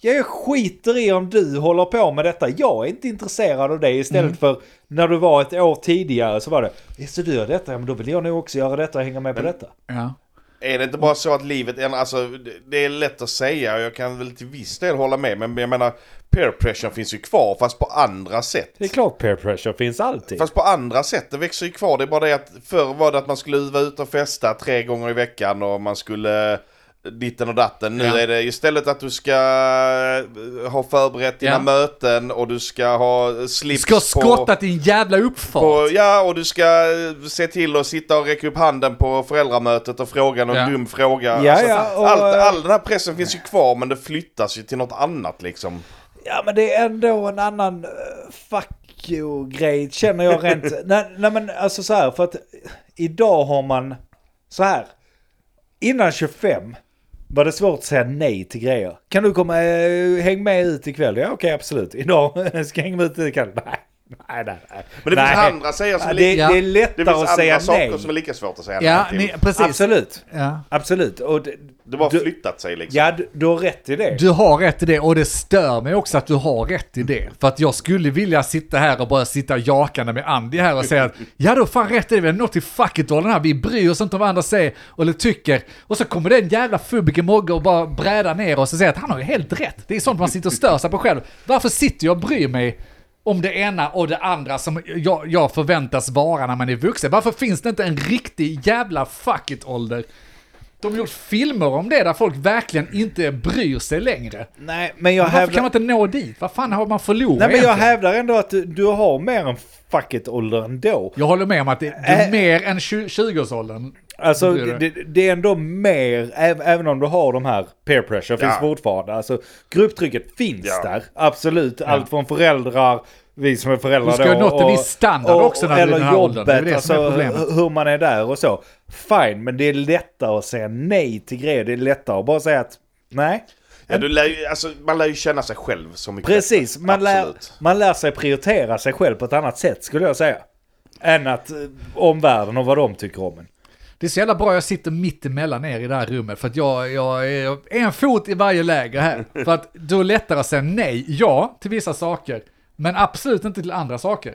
Jag skiter i om du håller på med detta. Jag är inte intresserad av det. Istället Mm. för när du var ett år tidigare så var det. "Ja, Så du gör detta? Ja, men då vill jag nog också göra detta och hänga med på detta. Ja. Är det inte bara så att livet alltså det- det är lätt att säga och jag kan väl till viss del hålla med men jag menar peer pressure finns ju kvar fast på andra sätt. Det är klart peer pressure finns alltid. Fast på andra sätt, det växer ju kvar. Det är bara det att förr var det att man skulle vara ute och festa tre gånger i veckan och man skulle ditten och datten. Nu Ja. är det istället att du ska eh, ha förberett dina Ja. möten och du ska ha Du slips ska på... skotta din jävla uppfart. På, ja, och du ska eh, se till att sitta och räcka upp handen på föräldramötet och fråga någon Ja. dum fråga. Ja, Alltså, ja, och, allt, eh, all den här pressen finns ju kvar men det flyttas ju till något annat liksom. Ja men det är ändå en annan uh, fuck you-grej känner jag rent. nej, nej men alltså så här för att idag har man så här. Innan 25 var det svårt att säga nej till grejer. Kan du komma, eh, häng med ut ikväll? Ja okej absolut. Idag ska jag hänga med ut ikväll? Nej. Nej, nej, nej. Men det nej. finns andra säger som Ja, är det, lika... det är Det lättare finns att säga andra nej. saker som är lika svårt att säga Ja, nej till. precis. Absolut. Ja. Absolut. Och det, Det har bara du, flyttat sig liksom. ja, du, du har rätt i det. Du har rätt i det och det stör mig också att du har rätt i det. För att jag skulle vilja sitta här och bara sitta jakande med Andy här och säga att ja du har fan rätt i det, vi har nått till fuck it-åldern här, vi bryr oss inte om vad andra säger eller tycker. Och så kommer den jävla fubiken Mogge och bara bräda ner oss och säga att han har ju helt rätt. Det är sånt man sitter och stör sig på själv. Varför sitter jag och bryr mig om det ena och det andra som jag, jag förväntas vara när man är vuxen? Varför finns det inte en riktig jävla fuck it-ålder? De har gjort filmer om det där folk verkligen inte bryr sig längre. Nej, men jag Varför hävdar... kan man inte nå dit? Vad fan har man förlorat Nej men jag egentligen? hävdar ändå att du, du har mer än fuck it-ålder ändå. Jag håller med om att det, det är Äh. mer än 20 20-årsåldern. Alltså Det det, det. är ändå mer, äv- även om du har de här peer pressure finns Ja. fortfarande. Alltså grupptrycket finns Ja. där, absolut. Allt från föräldrar, vi som är föräldrar Du ska då. ha nått en och- viss standard också när du är Eller den här åldern. jobbet, Det är det som är alltså problemet. h- hur man är där och så. Fine, men det är lättare att säga nej till grejer. Det är lättare att bara säga att nej. Ja, du lär, ju- alltså, man lär ju känna sig själv så mycket Precis, man lär, man lär sig prioritera sig själv på ett annat sätt skulle jag säga. Än att eh, omvärlden och vad de tycker om en. Det är så jävla bra jag sitter mitt emellan er i det här rummet för att jag, jag är en fot i varje läger här. För att då är det lättare att säga nej, ja, till vissa saker, men absolut inte till andra saker.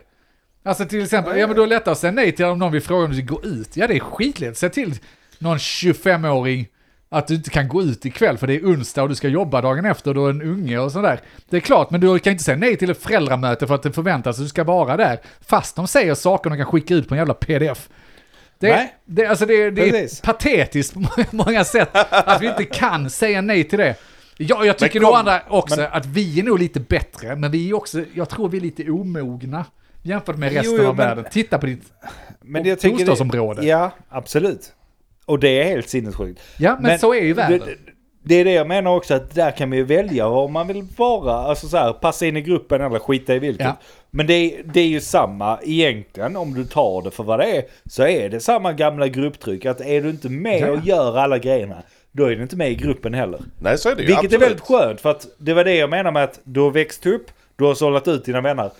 Alltså till exempel, ja men då är det lättare att säga nej till om någon vill fråga om du vill gå ut. Ja det är skitlätt, säg till någon 25-åring att du inte kan gå ut ikväll för det är onsdag och du ska jobba dagen efter och du är en unge och sådär. Det är klart, men du kan inte säga nej till ett föräldramöte för att det förväntas att du ska vara där. Fast de säger saker de kan skicka ut på en jävla pdf. Det, Nej. det, alltså det, det är patetiskt på många sätt att vi inte kan säga nej till det. Ja, jag tycker Men nog kom- andra också att vi är nog lite bättre, men vi är också, jag tror vi är lite omogna jämfört med Jo, resten jo, av men- världen. Titta på ditt Men det- bostadsområde. Ja, absolut. Och det är helt sinnessjukt. Ja, men, så är ju världen. Det, det är det jag menar också att där kan man ju välja om man vill vara, alltså så här, passa in i gruppen eller skita i vilket. Ja. Men det är, det är ju samma egentligen, om du tar det för vad det är, så är det samma gamla grupptryck. Att är du inte med Ja. och gör alla grejerna, då är du inte med i gruppen heller. Nej så är det ju. Vilket absolut. är väldigt skönt, för att det var det jag menar med att du har växt upp, du har sållat ut dina vänner.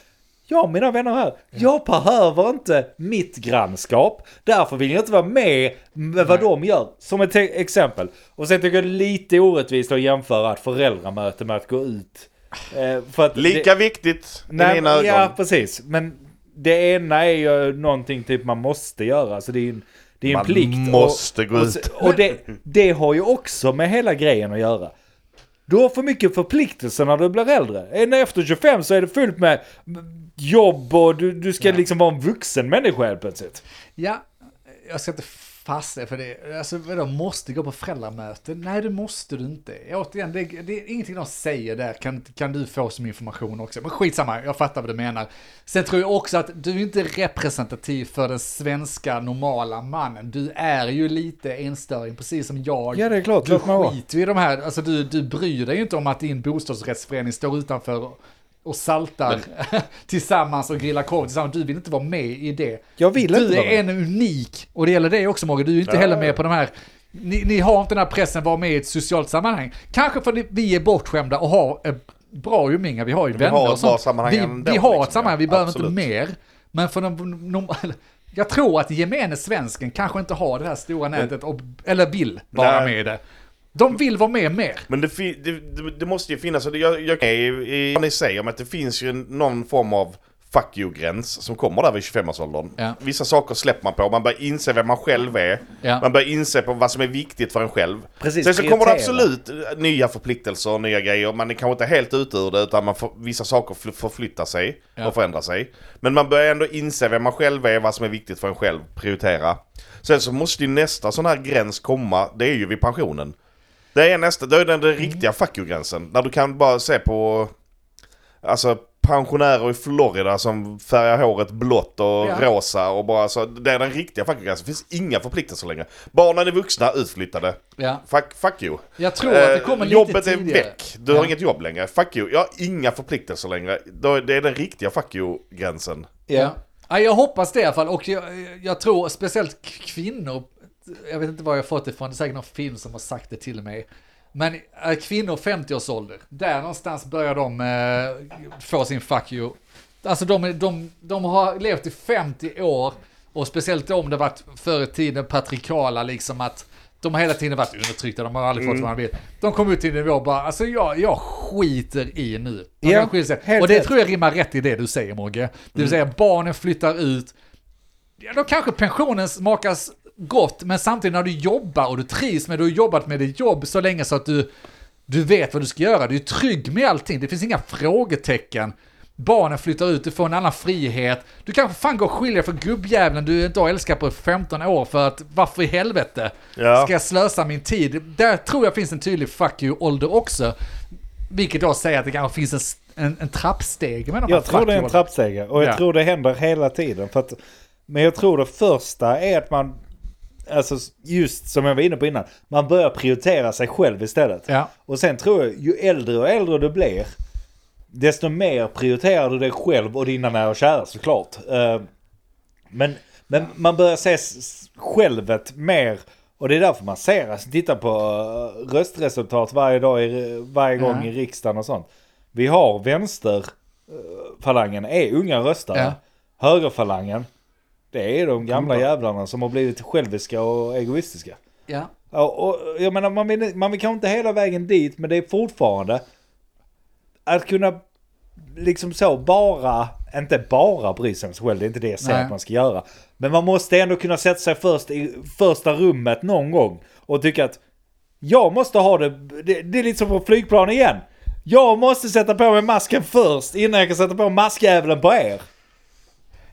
Ja, mina vänner här, jag behöver inte mitt grannskap. Därför vill jag inte vara med med vad de gör. Som ett exempel. Och sen tycker jag det är lite orättvist att jämföra ett föräldramöte med att gå ut. Eh, att Lika viktigt i Nej, mina ögon. Ja, precis. Men det ena är ju någonting typ man måste göra. Så det är en, det är en Man plikt. måste gå och, ut. Och, det, det har ju också med hela grejen att göra. Du har för mycket förpliktelser när du blir äldre. Än Efter 25 så är det fullt med jobb och du, du ska liksom vara en vuxen människa helt plötsligt. Ja, jag ska inte fastna för det. Alltså vadå, måste gå på föräldramöte? Nej, det måste du inte. Återigen, det, det är ingenting de säger där, kan, kan du få som information också. Men skitsamma, jag fattar vad du menar. Sen tror jag också att du är inte representativ för den svenska normala mannen. Du är ju lite enstöring, precis som jag. Ja, det är klart. Du skiter ju i de här, alltså du, du bryr dig ju inte om att din bostadsrättsförening står utanför och, saltar tillsammans och grillar korv tillsammans. Du vill inte vara med i det. Jag vill du inte vara är en unik, och det gäller dig också Mogge, du är inte heller med på de här ni, ni har inte den här pressen att vara med i ett socialt sammanhang. Kanske för att vi är bortskämda och har ett bra umgänge, vi har ju Vi vänner har ett och sånt. bra sammanhang vi, ändå, vi har liksom, ett sammanhang, ja. vi behöver Absolut. inte mer. Men för de, de, jag tror att gemene svensken kanske inte har det här stora nätet, och, eller vill vara Nej. med i det. De vill vara med mer. Men det, det, det, måste ju finnas, jag, jag kan ju i vad ni säger om att det finns ju någon form av fuck you-gräns som kommer där vid 25-årsåldern. Ja. Vissa saker släpper man på, man börjar inse vem man själv är. Ja. Man börjar inse på vad som är viktigt för en själv. Precis, Sen så kommer det absolut nya förpliktelser och nya grejer. Man är kanske inte helt ute ur det utan man får, vissa saker fl- förflyttar sig Ja. och förändrar sig. Men man börjar ändå inse vem man själv är, vad som är viktigt för en själv, prioritera. Sen så måste ju nästa sån här gräns komma, det är ju vid pensionen. Det är nästa, det är den, den riktiga fuck you-gränsen. Där du kan bara se på, alltså pensionärer i Florida som färgar håret blått och Ja. rosa och bara så. Det är den riktiga fuck you-gränsen. Det finns inga förpliktelser längre. Barnen är vuxna, utflyttade. Ja. Fuck, fuck you. Jag tror att det Eh, kommer lite Jobbet är tidigare. väck. Du har Ja. inget jobb längre. Fuck you. Jag har inga förpliktelser längre. Då- Det är den riktiga fuck you-gränsen. Ja. ja, jag hoppas det i alla fall. Och jag, jag tror speciellt kvinnor, jag vet inte var jag fått det ifrån, det är säkert någon film som har sagt det till mig. Men äh, kvinnor 50-årsålder, där någonstans börjar de eh, få sin fuck you. Alltså de, de, de har levt i 50 år och speciellt om det varit förr i tiden patriarkala liksom att de har hela tiden varit undertryckta, de har aldrig Mm. fått vad de vill. De kom ut till en nivå och bara, alltså jag, jag skiter i nu. De Ja, och det rätt. tror jag rimmar rätt i det du säger Mogge. Det Mm. vill säga barnen flyttar ut, ja, då kanske pensionen smakas gott, men samtidigt när du jobbar och du trivs med, du har jobbat med ditt jobb så länge så att du, du vet vad du ska göra, du är trygg med allting, det finns inga frågetecken. Barnen flyttar ut, du får en annan frihet. Du kanske fan går och skiljer för gubbjäveln du inte har älskat på 15 år för att varför i helvete Ja. ska jag slösa min tid? Där tror jag finns en tydlig fuck you-ålder också. Vilket då säger att det kanske finns en, en, en trappsteg med de Jag tror det är en trappstege och jag Ja. tror det händer hela tiden. För att, men jag tror det första är att man, alltså just som jag var inne på innan, man börjar prioritera sig själv istället. Ja. Och sen tror jag, ju äldre och äldre du blir, desto mer prioriterar du dig själv och dina nära och kära såklart. Eh, Men, men man börjar se självet mer, och det är därför man ser, alltså titta på eh, röstresultat varje dag, i, varje gång Ja. i riksdagen och sånt. Vi har vänsterfalangen, är unga röstare. Ja. Högerfalangen, det är de gamla jävlarna som har blivit själviska och egoistiska. Ja. Ja, och jag menar, man vill, man vill kanske inte hela vägen dit, men det är fortfarande att kunna liksom så bara, inte bara bry sig om sig själv, det är inte det jag säger Nej. att man ska göra. Men man måste ändå kunna sätta sig först i första rummet någon gång och tycka att jag måste ha det, det, det är lite som på flygplan igen. Jag måste sätta på mig masken först innan jag kan sätta på maskjäveln på er.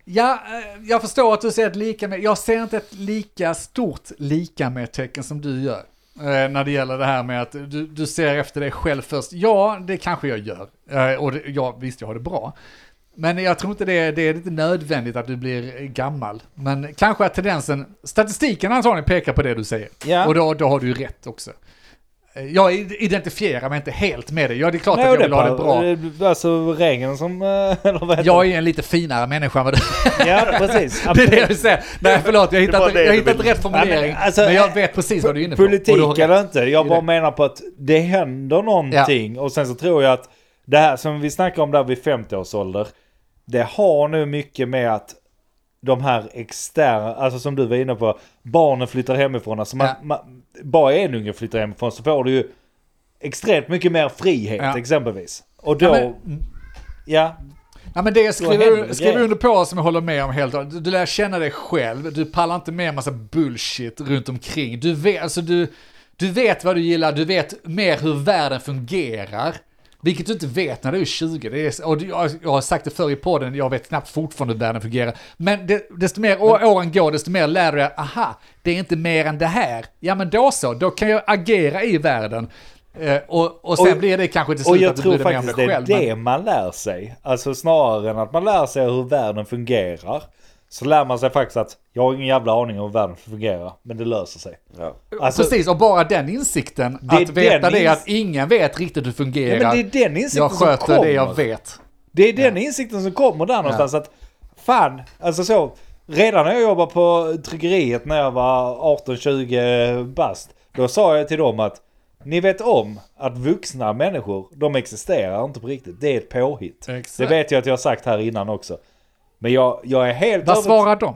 Ja, eh, jag förstår att du ser ett lika med, jag ser inte ett lika stort lika med tecken som du gör. eh, När det gäller det här med att du, du ser efter dig själv först. Ja, det kanske jag gör. Eh, Och det, ja, visst, jag har det bra. Men jag tror inte det, är- det är inte nödvändigt att du blir gammal. Men kanske att tendensen, statistiken antagligen pekar på det du säger. Ja. Och då, då har du ju rätt också. Jag identifierar mig inte helt med det. Ja, det är klart Nej, att jag vill ha det bra. Alltså regeln som... eh, Eller vad heter Jag är en lite finare människa än vad du? Ja, precis. Det är det jag vill säga. Nej, förlåt, jag har hittat, jag hittat rätt formulering. Ja, men alltså, men jag eh, vet precis vad du är inne på. Politik eller inte, jag bara menar på att det händer någonting. Och sen så tror jag att det här som vi snackar om där vid 50 års ålder. Det har nu mycket med att de här externa, alltså som du var inne på, barnen flyttar hemifrån. Alltså man, Ja. man, bara en unge flyttar hemifrån så får du ju extremt mycket mer frihet Ja. exempelvis. Och då, Ja, men- ja, Ja men det skriver, skriver under på som jag håller med om helt du, du lär känna dig själv, du pallar inte med en massa bullshit runt omkring. Du vet, alltså du, du vet vad du gillar, du vet mer hur världen fungerar. Vilket du inte vet när du är 20. Det är, och jag, jag har sagt det förr i podden, jag vet knappt fortfarande hur världen fungerar. Men det, desto mer åren går, desto mer lär du dig, aha, det är inte mer än det här. Ja men då så, då kan jag agera i världen. Eh, och, och sen Och- blir det kanske till Och slut jag att du tror bryr dig mer om faktiskt dig det är själv. det men- man lär sig. Alltså snarare än att man lär sig hur världen fungerar. Så lär man sig faktiskt att jag har ingen jävla aning om hur världen fungerar. Men det löser sig. Ja. Alltså, Precis, och bara den insikten, Det att veta det att ingen vet riktigt hur det ja, fungerar. men det är den insikten jag som sköter kommer. det jag vet. Det är den insikten som kommer där någonstans. Att fan, alltså så. Redan när jag jobbade på tryckeriet när jag var 18-20 bast. Då sa jag till dem att ni vet om att vuxna människor, de existerar inte på riktigt. Det är ett påhitt. Exakt. Det vet jag att jag har sagt här innan också. Men jag, jag är helt Vad svarar de?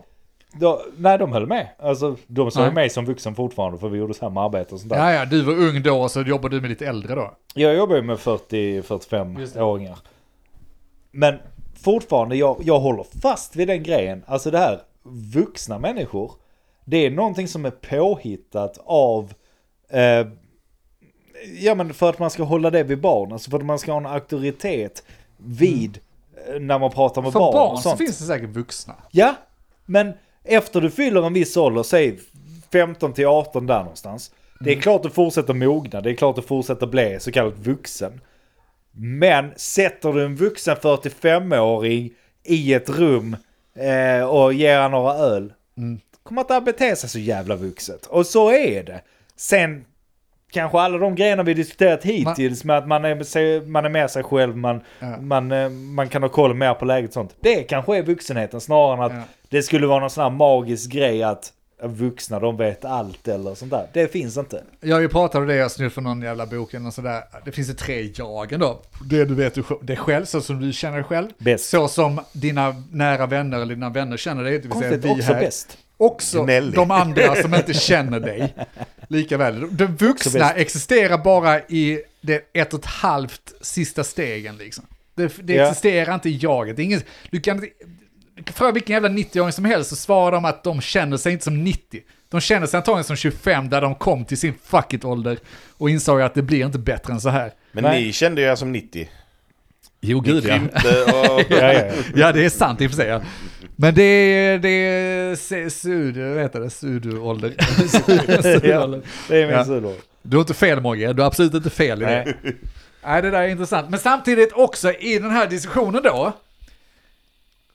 Då, nej, de höll med. Alltså, de såg Nej. mig som vuxen fortfarande för vi gjorde samma arbete och sånt där. Ja, ja, du var ung då och så jobbar du med lite äldre då. Jag jobbar ju med Just det. 40-45-åringar. Men fortfarande, jag, jag håller fast vid den grejen. Alltså det här, vuxna människor. Det är någonting som är påhittat av... Eh, ja men för att man ska hålla det vid barn. Alltså för att man ska ha en auktoritet vid... eh, När man pratar med För barn, barn, och så sånt. finns det säkert vuxna. Ja, men efter du fyller en viss ålder, säg 15 till 18 där någonstans. Det är klart du fortsätter mogna, det är klart du fortsätter bli så kallat vuxen. Men sätter du en vuxen 45-åring i ett rum eh, och ger han några öl. Kommer inte att bete sig så jävla vuxet. Och så är det. Sen kanske alla de grejerna vi diskuterat hittills med att man är, man är med sig själv, man, Ja. man, eh, man kan ha koll mer på läget och sånt. Det kanske är vuxenheten snarare än att Ja. det skulle vara någon sån här magisk grej att vuxna de vet allt eller sånt där. Det finns inte. Jag har ju pratat om det, jag snurrat från någon jävla bok eller sådär. Det finns ju tre jagen då. Det du vet dig själv, så som du känner dig själv. Bäst. Så som dina nära vänner eller dina vänner känner dig. Det vill säga Konstigt vi också här. bäst. Också Gnällig. de andra som inte känner dig. Lika väl. De vuxna existerar bara i det ett och ett halvt sista stegen liksom. Det, det Ja. existerar inte i jaget. Det är ingen, du kan. För vilken jävla 90-åring som helst så svarar de att de känner sig inte som 90. De känner sig antagligen som 25 där de kom till sin fuck it-ålder och insåg att det blir inte bättre än så här. Men Nej. ni kände er som 90. Jo, gud ja. och... Ja, ja. Ja, det är sant i och för sig. Ja. Men det är, det är sudu, vad heter det, sudu-ålder. Sudu-ålder. Det är min Ja. sudor. Du har inte fel Mogge, du har absolut inte fel i det. Nej. Nej, det där är intressant. Men samtidigt också i den här diskussionen då.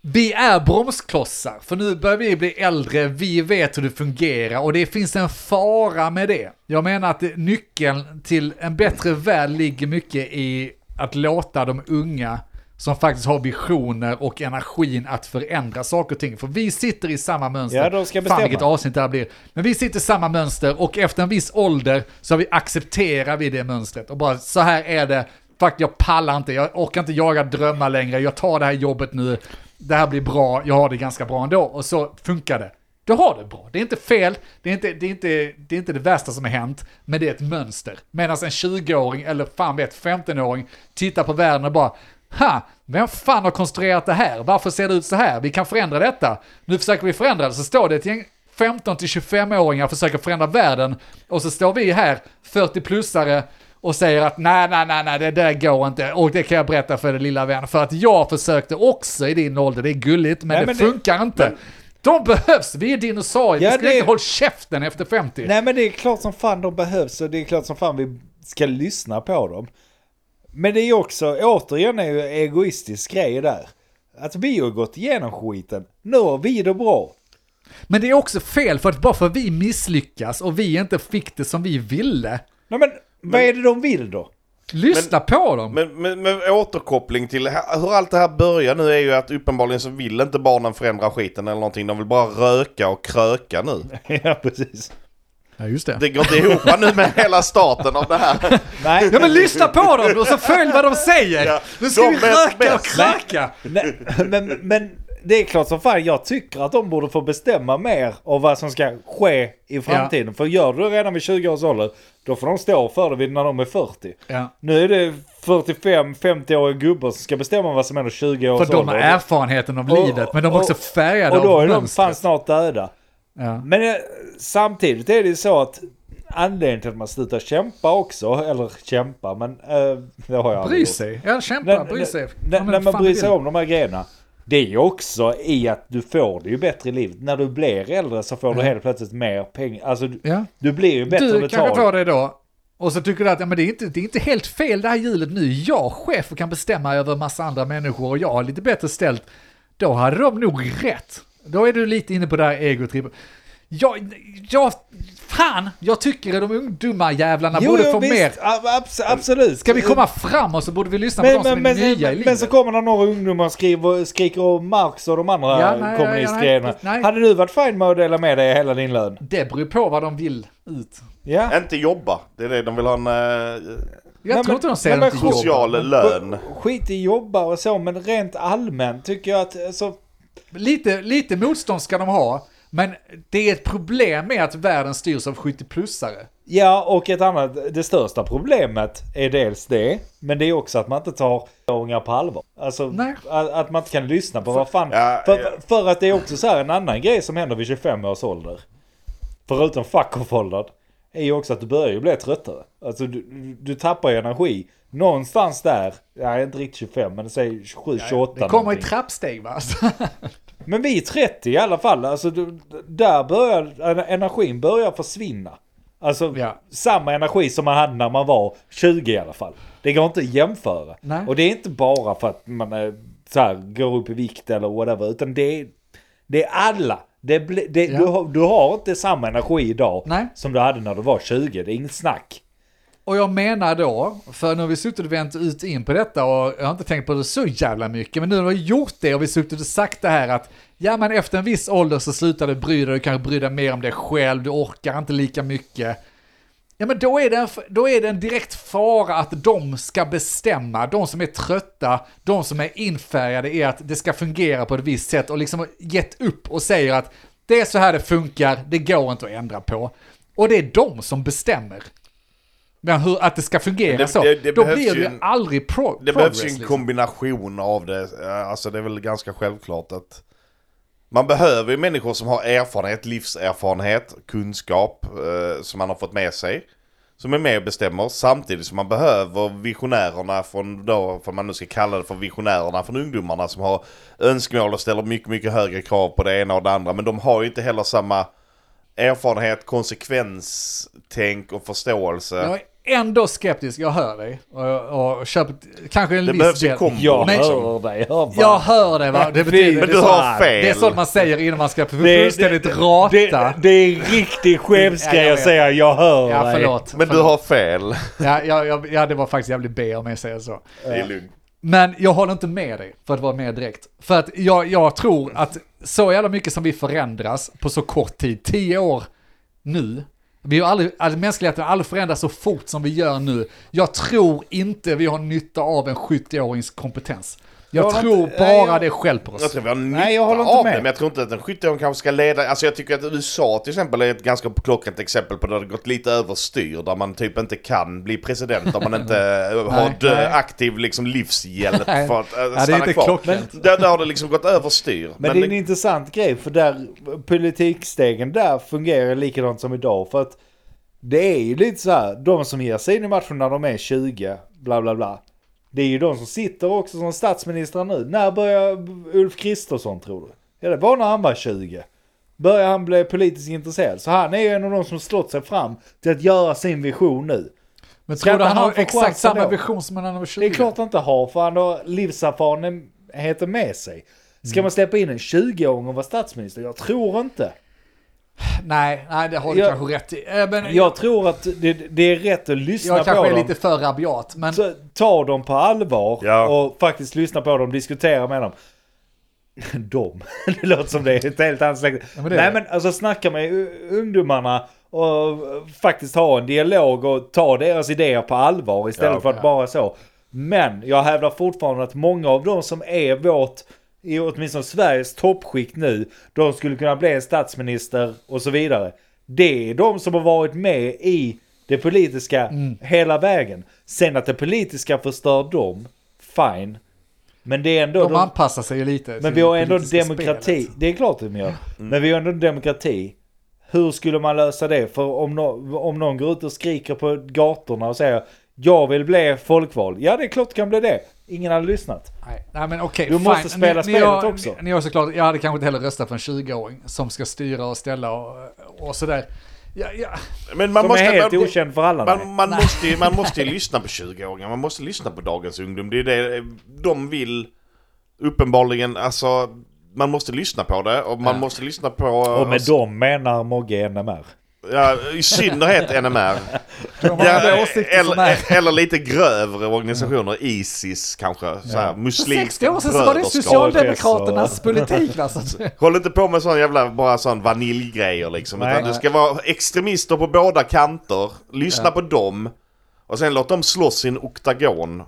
Vi är bromsklossar, för nu börjar vi bli äldre, vi vet hur det fungerar och det finns en fara med det. Jag menar att nyckeln till en bättre värld ligger mycket i att låta de unga som faktiskt har visioner och energin att förändra saker och ting. För vi sitter i samma mönster. Ja, de ska Fan bestämma. vilket avsnitt det här blir. Men vi sitter i samma mönster och efter en viss ålder så vi accepterar vi det mönstret. Och bara så här är det. Fuck, jag pallar inte, jag orkar inte jaga drömmar längre, jag tar det här jobbet nu, det här blir bra, jag har det ganska bra ändå. Och så funkar det. Du har det bra, det är inte fel, det är inte det, är inte, det, är inte det värsta som har hänt, men det är ett mönster. Medan en 20-åring, eller fan vet, 15-åring, tittar på världen och bara Ha, vem fan har konstruerat det här? Varför ser det ut så här? Vi kan förändra detta. Nu försöker vi förändra det, så står det ett gäng 15-25-åringar försöker förändra världen och så står vi här, 40-plussare, och säger att nej, nej, nej, nej, det där går inte. Och det kan jag berätta för den lilla vän. För att jag försökte också i din ålder, det är gulligt, men Nej, det men det- funkar inte. De behövs, vi är dinosaurier, Ja, vi skulle det- inte hålla käften efter 50. Nej men det är klart som fan de behövs och det är klart som fan vi ska lyssna på dem. Men det är ju också, återigen är ju egoistisk grej där. Att vi har gått igenom skiten. Nu har vi det bra. Men det är också fel, för att bara för att vi misslyckas och vi inte fick det som vi ville, Nej men vad är det de vill då? Lyssna på dem! Men, men, men återkoppling till hur allt det här börjar nu är ju att uppenbarligen så vill inte barnen förändra skiten eller någonting. De vill bara röka och kröka nu. ja, precis. Ja, just det. Det går inte ihop nu med hela starten av det här. Nej, Ja men lyssna på dem och så följ vad de säger! Ja, nu ska de vi röka och kröka! Nej, men, men det är klart som fan, jag tycker att de borde få bestämma mer av vad som ska ske i framtiden. För gör du det redan vid 20 års ålder, då får de stå för det när de är 40. Ja. Nu är det 45-50-åriga gubbar som ska bestämma vad som händer 20 års För de har ålder. erfarenheten av Och- livet, men de är också och- färgade Och då av är de fan snart döda. Ja. Men eh, samtidigt är det ju så att anledningen till att man slutar kämpa också, eller kämpa, men eh, det har jag Bry sig. Ja, kämpa, När, bry sig. när, när man bryr sig om de här grejerna. Det är ju också i att du får det ju bättre i livet. När du blir äldre så får du Ja. helt plötsligt mer pengar. Alltså du, Ja. du blir ju bättre Du kanske betald. får det då. Och så tycker du att ja, men det, är inte, det är inte helt fel det här hjulet nu. Jag chef och kan bestämma över massa andra människor och jag har lite bättre ställt. Då hade de nog rätt. Då är du lite inne på det här egotrippet. Jag, jag, fan, jag tycker att de ungdomar jävlarna borde få mer. ab- abs- absolut. Ska vi komma framåt så borde vi lyssna på men, de som men, är men, nya i men, livet. men så kommer det några ungdomar och skriver, skriker om Marx och de andra Ja, nej, kommunistgrejerna. Hade du varit fin med att dela med dig hela din lön? Det beror på vad de vill ut. Ja. Inte jobba. Det är det de vill ha en eh, Jag Nej, tror inte de säger social lön. Skit i jobba och så, men rent allmänt tycker jag att... Alltså, Lite, lite motstånd ska de ha. Men det är ett problem med att världen styrs av 70-plussare. ja, och ett annat, det största problemet är dels det, men det är också att man inte tar unga på allvar. Alltså, Nej. att, att man inte kan lyssna på vad fan... Ja, för, ja. för att det är också så här en annan grej som händer vid 25 års ålder. Förutom fuck off-åldern. Är ju också att du börjar ju bli tröttare. Alltså du, du, tappar ju energi. Någonstans där, ja inte riktigt 25 men säg 27, 28 Det kommer i trappsteg va? Men vi är 30 i alla fall. Alltså du, där börjar energin börjar försvinna. Alltså Ja. samma energi som man hade när man var 20 i alla fall. Det går inte att jämföra. Nej. Och det är inte bara för att man är, så här, går upp i vikt eller whatever. Utan det är, det är alla. Det, det, Ja. du, har, du har inte samma energi idag Nej. som du hade när du var 20. Det är inget snack. Och jag menar då, för nu har vi suttit och vänt ut in på detta och jag har inte tänkt på det så jävla mycket, men nu har vi gjort det och vi suttit och sagt det här att ja men efter en viss ålder så slutar du bry dig, du kanske bryr dig mer om dig själv, du orkar inte lika mycket. Ja men då är, det en, då är det en direkt fara att de ska bestämma, de som är trötta, de som är infärgade i att det ska fungera på ett visst sätt och liksom gett upp och säger att det är så här det funkar, det går inte att ändra på. Och det är de som bestämmer. Men hur, att det ska fungera Det- så. det- det då blir det ju aldrig pro- Det behövs ju en liksom. kombination av det. Alltså det är väl ganska självklart att man behöver ju människor som har erfarenhet, livserfarenhet, kunskap eh, som man har fått med sig. Som är med och bestämmer samtidigt som man behöver visionärerna från då, för man nu ska kalla det för visionärerna från ungdomarna som har önskemål och ställer mycket, mycket högre krav på det ena och det andra. Men de har ju inte heller samma erfarenhet, konsekvenstänk och förståelse. Nej ändå skeptisk, jag hör dig. Och, och köper kanske en Det viss del. Jag Men- hör dig. Hör. Jag hör det va, det betyder... Men det du så- har fel. Det är sånt man säger innan man ska Det- fullständigt det- rata. Det, det är en riktig Ja, chefsgrej jag att säga jag hör ja, dig. förlåt. Men du förlåt. har fel. Ja, ja, ja, ja, det var faktiskt jävligt B om jag säger så. Det är lugnt. Men jag håller inte med dig, för att vara mer direkt. För att jag, jag tror att så jävla mycket som vi förändras på så kort tid, tio år nu, vi har aldrig, alltså mänskligheten har aldrig förändrats så fort som vi gör nu. Jag tror inte vi har nytta av en 70-årings kompetens. Jag Jag tror inte- bara nej, jag- det själv på oss. Jag tror vi har nytta Nej, jag håller inte av med. det, men jag tror inte att en 70-åring kanske ska leda... Alltså jag tycker att USA till exempel är ett ganska klockrent exempel på där det gått lite överstyr. Där man typ inte kan bli president om man inte eh, har Nej, nej. aktiv liksom livshjälp Nej. för att äh, Ja, det är stanna inte kvar. klockrent. Där, där har det liksom gått överstyr. Men, det är en intressant grej för där politikstegen där fungerar likadant som idag. För att det är ju lite så här, de som ger sig in i matchen när de är 20, bla bla bla. Det är ju de som sitter också som statsministrar nu. När börjar Ulf Kristersson tror du? Ja det var när han var 20. Börjar han bli politiskt intresserad. Så han är ju en av de som slått sig fram till att göra sin vision nu. Men tror du han han har exakt samma då? vision som när han var 20? Det är klart han inte har för han har livserfarenheten med sig. Ska man släppa in en 20-åring och vara statsminister? Jag tror inte. Nej, nej det har du Jag- kanske rätt i. Eh, Men Jag tror att det, det är rätt att lyssna jag på kanske är dem. lite för rabiat. Men Så ta dem på allvar Ja. och faktiskt lyssna på dem, diskutera med dem. Dem? Det låter som det är ett helt annat släkte. Ja, Nej det. men alltså snacka med ungdomarna och faktiskt ha en dialog och ta deras idéer på allvar istället Ja. för att bara så. Men jag hävdar fortfarande att många av dem som är vårt, i åtminstone Sveriges toppskikt nu, de skulle kunna bli statsminister och så vidare. Det är de som har varit med i det politiska Mm. hela vägen. Sen att det politiska förstör dem, fine. Men det är ändå... de de- anpassar sig ju lite. men vi har ändå demokrati. spelet. Det är klart att de gör. Mm. Men vi har ändå en demokrati. Hur skulle man lösa det? För om, nå- om någon går ut och skriker på gatorna och säger jag vill bli folkvald. Ja, det är klart det kan bli det. Ingen hade lyssnat. Nej, nej men okej, Du fine. måste spela ni, spelet ni har, också. Ni, ni har såklart, jag hade kanske inte heller röstat på en 20-åring som ska styra och ställa och, och sådär. Ja, ja. Men man Som måste... är helt man, okänd för alla. nej. man, man, måste, ju- man måste ju lyssna på 20-åringar, man måste lyssna på dagens ungdom. Det är det de vill uppenbarligen, alltså man måste lyssna på det och man Ja. måste lyssna på... Och med dem menar Mogge NMR. Ja, i synnerhet NMR. Ja, eller, eller lite grövre organisationer, Isis kanske. Så här, För muslimska 60 år sedan så var det. Socialdemokraternas politik. Alltså. Håll inte på med sån jävla, bara sån vaniljgrejer liksom. Nej. utan det ska vara extremister på båda kanter. Lyssna på dem. Och sen låt dem slåss i en oktagon.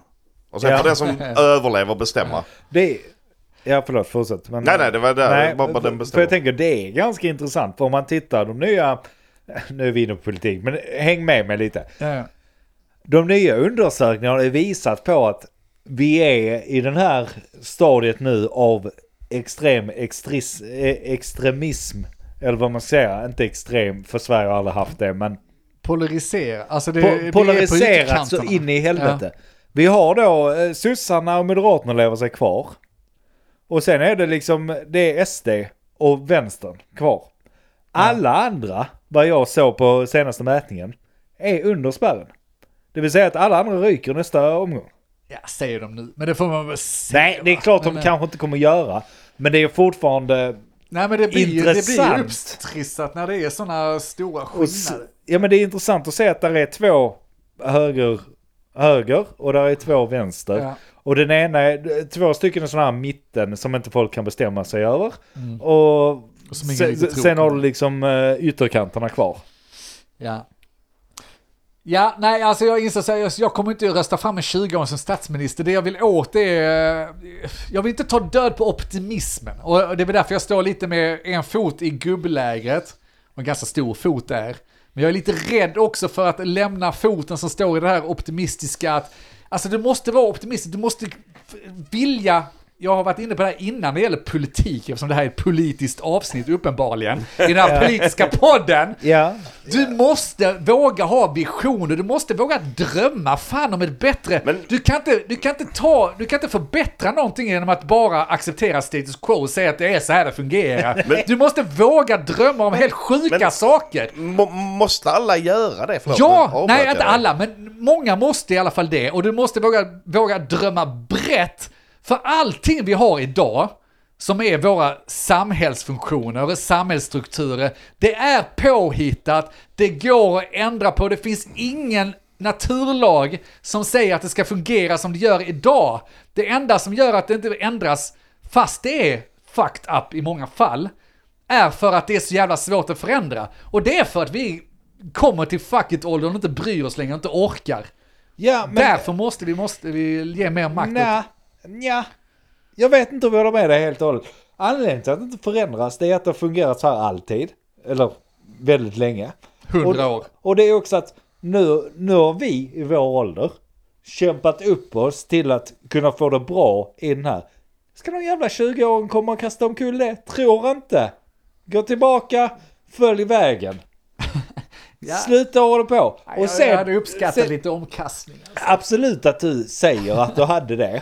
Och sen Ja. får den som överlever bestämma. Det. Ja, förlåt, fortsätt. Men, Nej, nej, det var där. Nej, bara, bara den för bestämmer. jag tänker det är ganska intressant. För om man tittar de nya... Nu är vi inne på politik, men häng med mig lite. Ja, ja. De nya undersökningarna har visat på att vi är i den här stadiet nu av extrem extris, eh, extremism. Eller vad man säga, inte extrem, för Sverige har aldrig haft det, men Polarisera. Alltså det, po- polariserat så in i helvete. Vi har då eh, sossarna och moderaterna lever sig kvar. Och sen är det liksom, det är SD och vänstern kvar. Alla andra, vad jag såg på senaste mätningen, är under spärren. Det vill säga att alla andra ryker nästa omgång. Ja, säger de nu. Men det får man väl se. Nej, det är klart de Men, eh, kanske inte kommer göra. Men det är fortfarande... Nej, men det blir, ju- det blir ju Intressant. upptrissat när det är sådana stora skillnader. ja men det är intressant att se att där är två höger, höger och där är två vänster. Ja. Och den ena är två stycken är sådana här mitten som inte folk kan bestämma sig över. Mm. Och sen, sen har du liksom uh, ytterkanterna kvar. Ja. Ja, nej, alltså jag inser här, jag, kommer inte att rösta fram en 20 som statsminister. Det jag vill åt är... eh, Jag vill inte ta död på optimismen. Och det är väl därför jag står lite med en fot i gubblägret. Och en ganska stor fot där. Men jag är lite rädd också för att lämna foten som står i det här optimistiska. Att, alltså du måste vara optimistisk, du måste vilja... Jag har varit inne på det här innan när det gäller politik, eftersom det här är ett politiskt avsnitt uppenbarligen. I den här politiska podden. Ja. Du måste våga ha visioner, du måste våga drömma fan om ett bättre... Men- Du, kan inte, du, kan inte ta, du kan inte förbättra någonting genom att bara acceptera status quo och säga att det är så här det fungerar. du måste våga drömma om helt sjuka men- saker. Må, måste alla göra det? Förlåt, Ja, nej inte alla, men många måste i alla fall det. Och du måste våga, våga drömma brett. För allting vi har idag, som är våra samhällsfunktioner, samhällsstrukturer, det är påhittat, det går att ändra på, det finns ingen naturlag som säger att det ska fungera som det gör idag. Det enda som gör att det inte ändras, fast det är fucked up i många fall, är för att det är så jävla svårt att förändra. Och det är för att vi kommer till fuck it-åldern och inte bryr oss längre, inte orkar. Ja, men... Därför måste vi, måste vi ge mer makt åt... Nja. Jag vet inte om jag håller med dig helt och hållet. Anledningen till att det inte förändras det är att det har fungerat så här alltid. Eller väldigt länge. Hundra år. Och det är också att nu, nu har vi i vår ålder kämpat upp oss till att kunna få det bra i den här. Ska någon jävla 20-åring komma och kasta omkull det? Tror inte. Gå tillbaka, följ vägen. Ja. Sluta hålla på. Och sen, jag hade uppskattat sen- lite omkastning. alltså. Absolut att du säger att du hade det.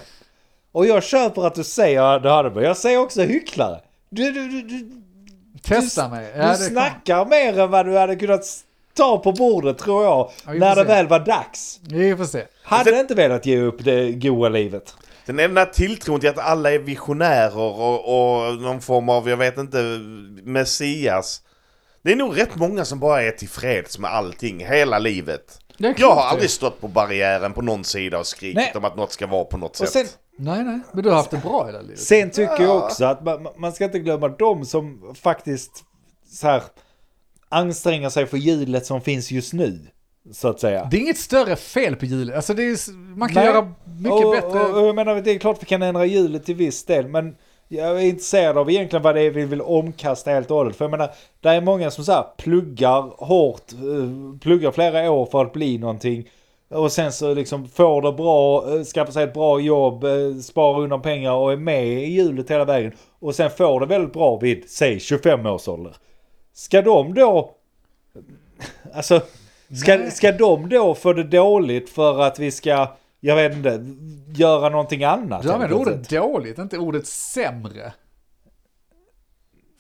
Och jag köper att du säger du det. Men jag säger också hycklare. Du, du, du, du, Testa du, mig. du Ja, det snackar mer än vad du hade kunnat ta på bordet tror jag. Ja, när det väl var dags. Vi får se. Hade inte velat ge upp det goa livet. Sen är den här tilltron till att alla är visionärer och, och någon form av, jag vet inte, messias. Det är nog rätt många som bara är tillfreds med allting hela livet. Jag har aldrig stått på barriären på någon sida och skrikit Nej. om att något ska vara på något Och sätt. sen, Nej, nej. Men du har haft det bra i det livet. sen tycker jag också att man, man ska inte glömma de som faktiskt så här anstränger sig för hjulet som finns just nu. Så att säga. Det är inget större fel på hjulet. Alltså det är, man kan Nej. göra mycket och, bättre. Och, och jag menar, det är klart vi kan ändra hjulet till viss del, men jag är intresserad av egentligen vad det är vi vill omkasta helt och hållet. För jag menar, det är många som så här pluggar hårt, eh, pluggar flera år för att bli någonting. Och sen så liksom får det bra, eh, skaffar sig ett bra jobb, eh, sparar undan pengar och är med i hjulet hela vägen. Och sen får det väldigt bra vid, säg 25 års ålder. Ska de då... Alltså, ska, Nej. ska de då få det dåligt för att vi ska, jag vet inte, göra någonting annat? Du använder ordet dåligt, inte ordet sämre.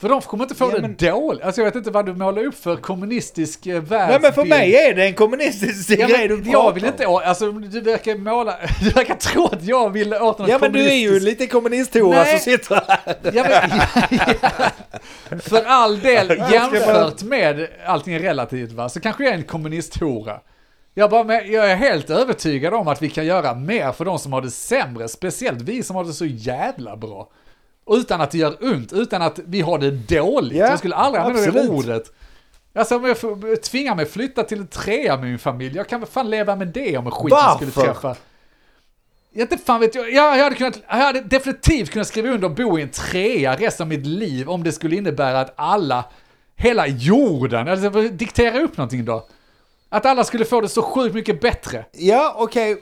För de kommer inte få Ja, det men- dåligt. Alltså jag vet inte vad du målar upp för kommunistisk eh, världsbild. Nej men för mig är det en kommunistisk Ja, grej du men jag pratar vill inte, alltså du verkar måla, du verkar tro att jag vill åt något Ja men du är ju lite kommunist-Tora Nej. som sitter här. Ja, men, ja. För all del, jämfört med allting är relativt va, så kanske jag är en kommunisthora. Jag, bara, jag är helt övertygad om att vi kan göra mer för de som har det sämre, speciellt vi som har det så jävla bra. Utan att det gör ont, utan att vi har det dåligt. Ja, jag skulle aldrig använda det absolut. ordet. Alltså om jag får- tvingar mig flytta till en trea med min familj, jag kan väl fan leva med det om skiten skulle Varför? träffa. Jag inte fan vet jag. jag. Hade, kunnat, jag hade definitivt kunnat skriva under och bo i en trea resten av mitt liv om det skulle innebära att alla, hela jorden, alltså diktera upp någonting då. Att alla skulle få det så sjukt mycket bättre. Ja okej,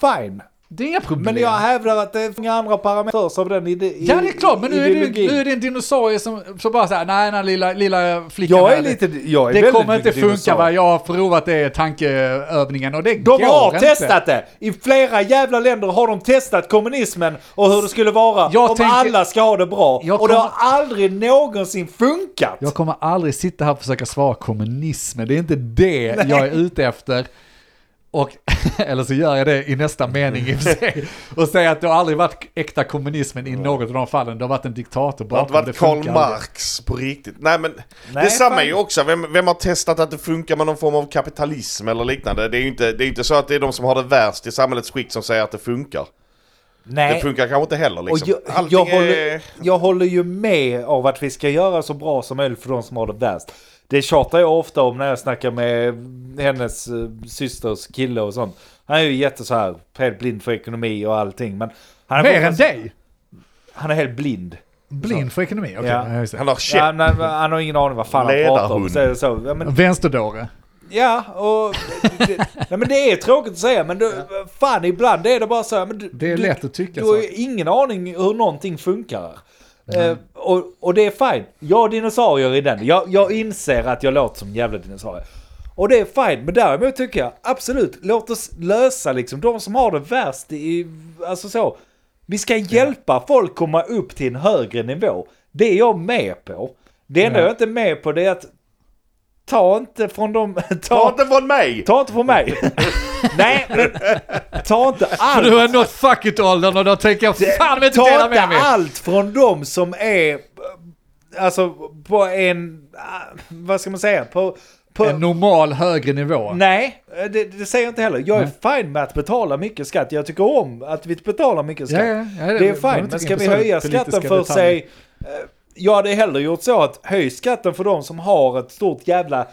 fine. Det är inga problem. Men jag hävdar att det är många andra parametrar av den ide- ja det är klart, men nu är, det, nu är det en dinosaurie som, som bara säger nej den lilla, lilla flickan Jag är här, lite, jag är det kommer inte funka va, jag har provat det tankeövningen och det De går har inte. testat det! I flera jävla länder har de testat kommunismen och hur det skulle vara Jag om tänker- alla ska ha det bra. Jag Och det har kommer- aldrig någonsin funkat! Jag kommer aldrig sitta här och försöka svara kommunismen, det är inte det jag är ute efter. Och, eller så gör jag det i nästa mening i och för sig. Och säga att det har aldrig varit äkta kommunismen i något av de fallen. Det har varit en diktator Det har bakom. inte varit Karl. Marx på riktigt. Nej men Nej, detsamma fan. är ju också, vem, vem har testat att det funkar med någon form av kapitalism eller liknande? Det är ju inte, det är inte så att det är de som har det värst i samhällets skikt som säger att det funkar. Nej. Det funkar kanske inte heller Och liksom. jag, jag, är- håller, jag håller ju med av att vi ska göra så bra som möjligt för de som har det värst. Det tjatar jag ofta om när jag snackar med hennes eh, systers kille och sånt. Han är ju jätte så här, helt blind för ekonomi och allting. Men han är Mer än dig? Han är helt blind. Blind för ekonomi? Okej, Ja. Han har käpp. Ja, nej, men han har ingen aning vad fan han pratar om. Ledarhund. Så är det så. Ja, men, Vänsterdåre. ja och... Det, nej, men det är tråkigt att säga, men du, fan ibland är det bara så här, men du, Det är du, lätt att tycka Du har så. ju ingen aning hur någonting funkar. Eh, och, och det är fine. Jag har dinosaurier i den. Jag, jag inser att jag låter som en jävla dinosaurie. Och det är fine. Men däremot tycker jag absolut, låt oss lösa liksom de som har det värst i, alltså så. Vi ska hjälpa folk komma upp till en högre nivå. Det är jag med på. Det enda Ja. jag inte är med på det är att ta inte från dem, Ta ta, inte från mig! ta inte från mig. Nej, ta inte För allt. du har nått fuck it-åldern och då tänker jag fan inte Ta dela inte med mig. allt från dem som är, alltså på en, ah, vad ska man säga, på, på En normal högre nivå. Nej, det, det säger jag inte heller. Jag är fine med att betala mycket skatt. Jag tycker om att vi betalar mycket skatt. Ja, ja, ja, det är behöver fine, inte men ska vi höja skatten för detaljer. sig... Jag hade hellre gjort så att höj skatten för de som har ett stort jävla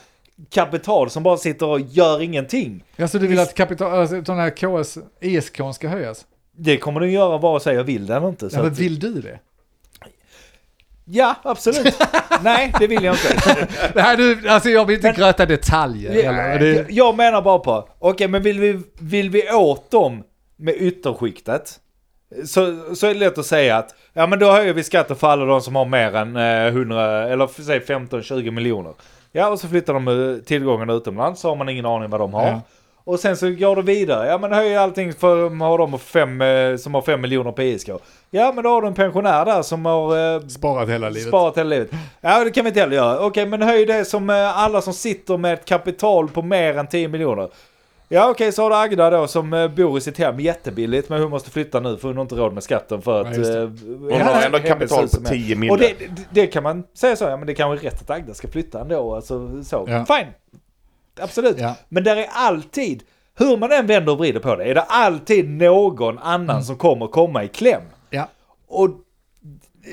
kapital som bara sitter och gör ingenting. Ja, så du vill att kapital, alltså, den här KS, ISK ska höjas? Det kommer du göra vare sig jag vill det eller inte. Ja, men vill du det? ja absolut. Nej, det vill jag inte. Nej, du, alltså jag vill inte gröta detaljer. eller, det, Jag- menar bara på, okej men vill vi, vill vi åt dem med ytterskiktet? Så, så är det lätt att säga att, ja men då höjer vi skatten för alla de som har mer än eh, 100, eller för säg 15-20 miljoner. Ja och så flyttar de eh, tillgångarna utomlands så har man ingen aning vad de har. Ja. Och sen så går det vidare, ja men höj allting för har de fem, eh, som har 5 miljoner på ISK. Ja men då har du en pensionär där som har eh, sparat hela livet. Sparat hela livet. Ja, det kan vi inte heller göra. Okej, men höj det som eh, alla som sitter med ett kapital på mer än 10 miljoner. Ja okej, så har du Agda då som eh, bor i sitt hem jättebilligt men hon måste flytta nu för hon har inte råd med skatten för att... Ja, eh, Hon hennes- har ändå kapital på är med. 10 Och miljoner. det, det, det kan man säga så, ja men det kan vara rätt att Agda ska flytta ändå. Alltså så. Ja. Fine. Absolut. Ja. Men där är alltid, hur man än vänder och vrider på det, är det alltid någon annan Mm. som kommer komma i kläm. Ja. Och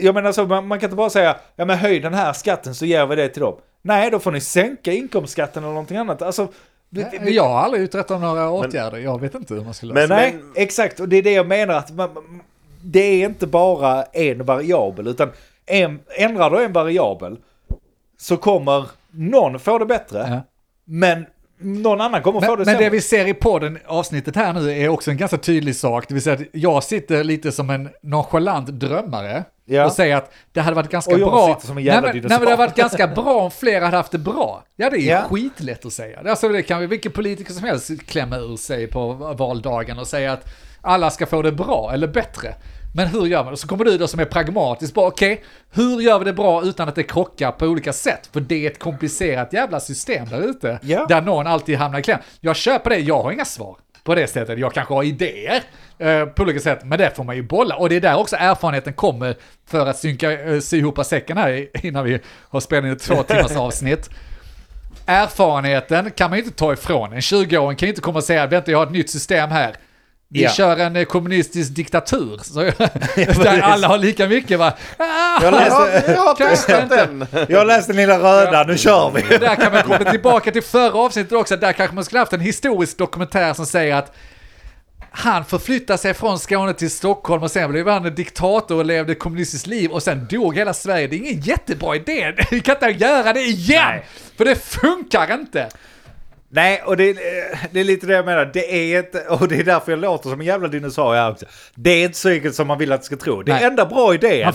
jag menar så, man, man kan inte bara säga, ja men höj den här skatten så ger vi det till dem. Nej, då får ni sänka inkomstskatten eller någonting annat. Alltså, vi- vi- Jag har aldrig uträttat några åtgärder. Jag vet inte hur man ska lösa Men- det. Nej, exakt. Och det är det jag menar att man- det är inte bara en variabel, utan en, ändrar du en variabel så kommer någon få det bättre, Ja. men någon annan kommer få Men, det men sämre. det vi ser i podden, avsnittet här nu, är också en ganska tydlig sak. Det vill säga att jag sitter lite som en nonchalant drömmare Ja. och säger att det hade varit ganska Och jag bra. sitter som en jävla nej, men, nej, men det hade varit ganska bra om fler hade haft det bra. Ja, det är Ja. skitlätt att säga. Alltså, det kan vi, vilken politiker som helst klämma ur sig på valdagen och säga att alla ska få det bra eller bättre. Men hur gör man? Och så kommer du då som är pragmatisk, bara okej, hur gör vi det bra utan att det krockar på olika sätt? För det är ett komplicerat jävla system där ute, Ja. där någon alltid hamnar i kläm. Jag köper det, jag har inga svar på det sättet. Jag kanske har idéer eh, på olika sätt, men det får man ju bolla. Och det är där också erfarenheten kommer för att synka, eh, sy ihop säcken här innan vi har spelat in ett två timmars avsnitt. Erfarenheten kan man ju inte ta ifrån en 20-åring kan ju inte komma och säga vänta jag har ett nytt system här. Vi Ja. kör en eh, kommunistisk diktatur. Så, där alla har lika mycket va? Ah, Jag läste- Jag testat inte. Jag läste den lilla röda, nu kör vi! Där kan man komma tillbaka till förra avsnittet också, där kanske man skulle haft en historisk dokumentär som säger att han förflyttade sig från Skåne till Stockholm och sen blev han en diktator och levde ett kommunistiskt liv och sen dog hela Sverige. Det är ingen jättebra idé. Vi kan inte göra det igen! Nej. För det funkar inte. Nej, och det, det är lite det jag menar. Det är inte, och det är därför jag låter som en jävla dinosaurie här också. Det är inte så enkelt som man vill att det ska tro. Det är enda bra idén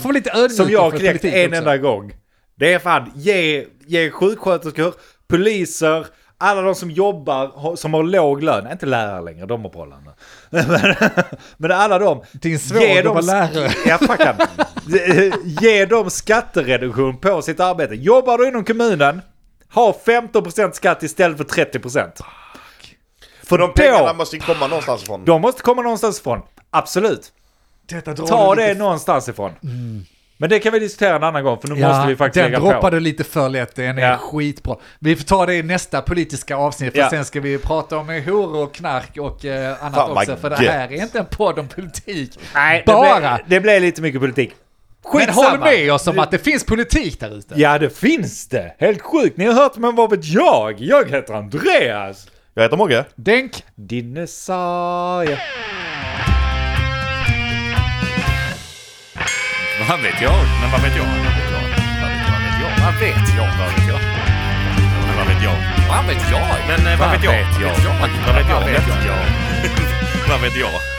som jag har politik en också. enda gång. Det är fan, ge, ge sjuksköterskor, poliser, alla de som jobbar, som har låg lön, inte lärare längre, de har bra lön. Men, men alla de, Din svåger var lärare. Ja. Ge dem skattereduktion på sitt arbete. Jobbar du inom kommunen, ha 15% skatt istället för 30%. För de pengarna då, måste ju komma någonstans ifrån. de måste komma någonstans ifrån. Absolut. Ta det lite- någonstans ifrån. Men det kan vi diskutera en annan gång, för nu måste vi faktiskt den lägga droppade på. du lite för lätt, den är Ja. skitbra. Vi får ta det i nästa politiska avsnitt, för Ja. sen ska vi prata om horor och knark och eh, annat Fan, också, för det gött. här är inte en podd om politik. Nej, det Bara! blev, det blev lite mycket politik. Men Skitsamma. håll med oss om att det finns politik där ute. Ja, det finns det. Helt sjukt. Ni har hört, men vad vet jag? Jag heter Andreas. Jag heter Mogge. Denk, Dinosaurie. Vad vet jag? Men vad vet jag? Vad vet jag? Vad vet jag? Vad vet jag? Men vad vet jag? Vad vet jag? Men eh, vad vet jag? Vad vet jag? Vad vet jag? Vad vet jag? Vad vet jag?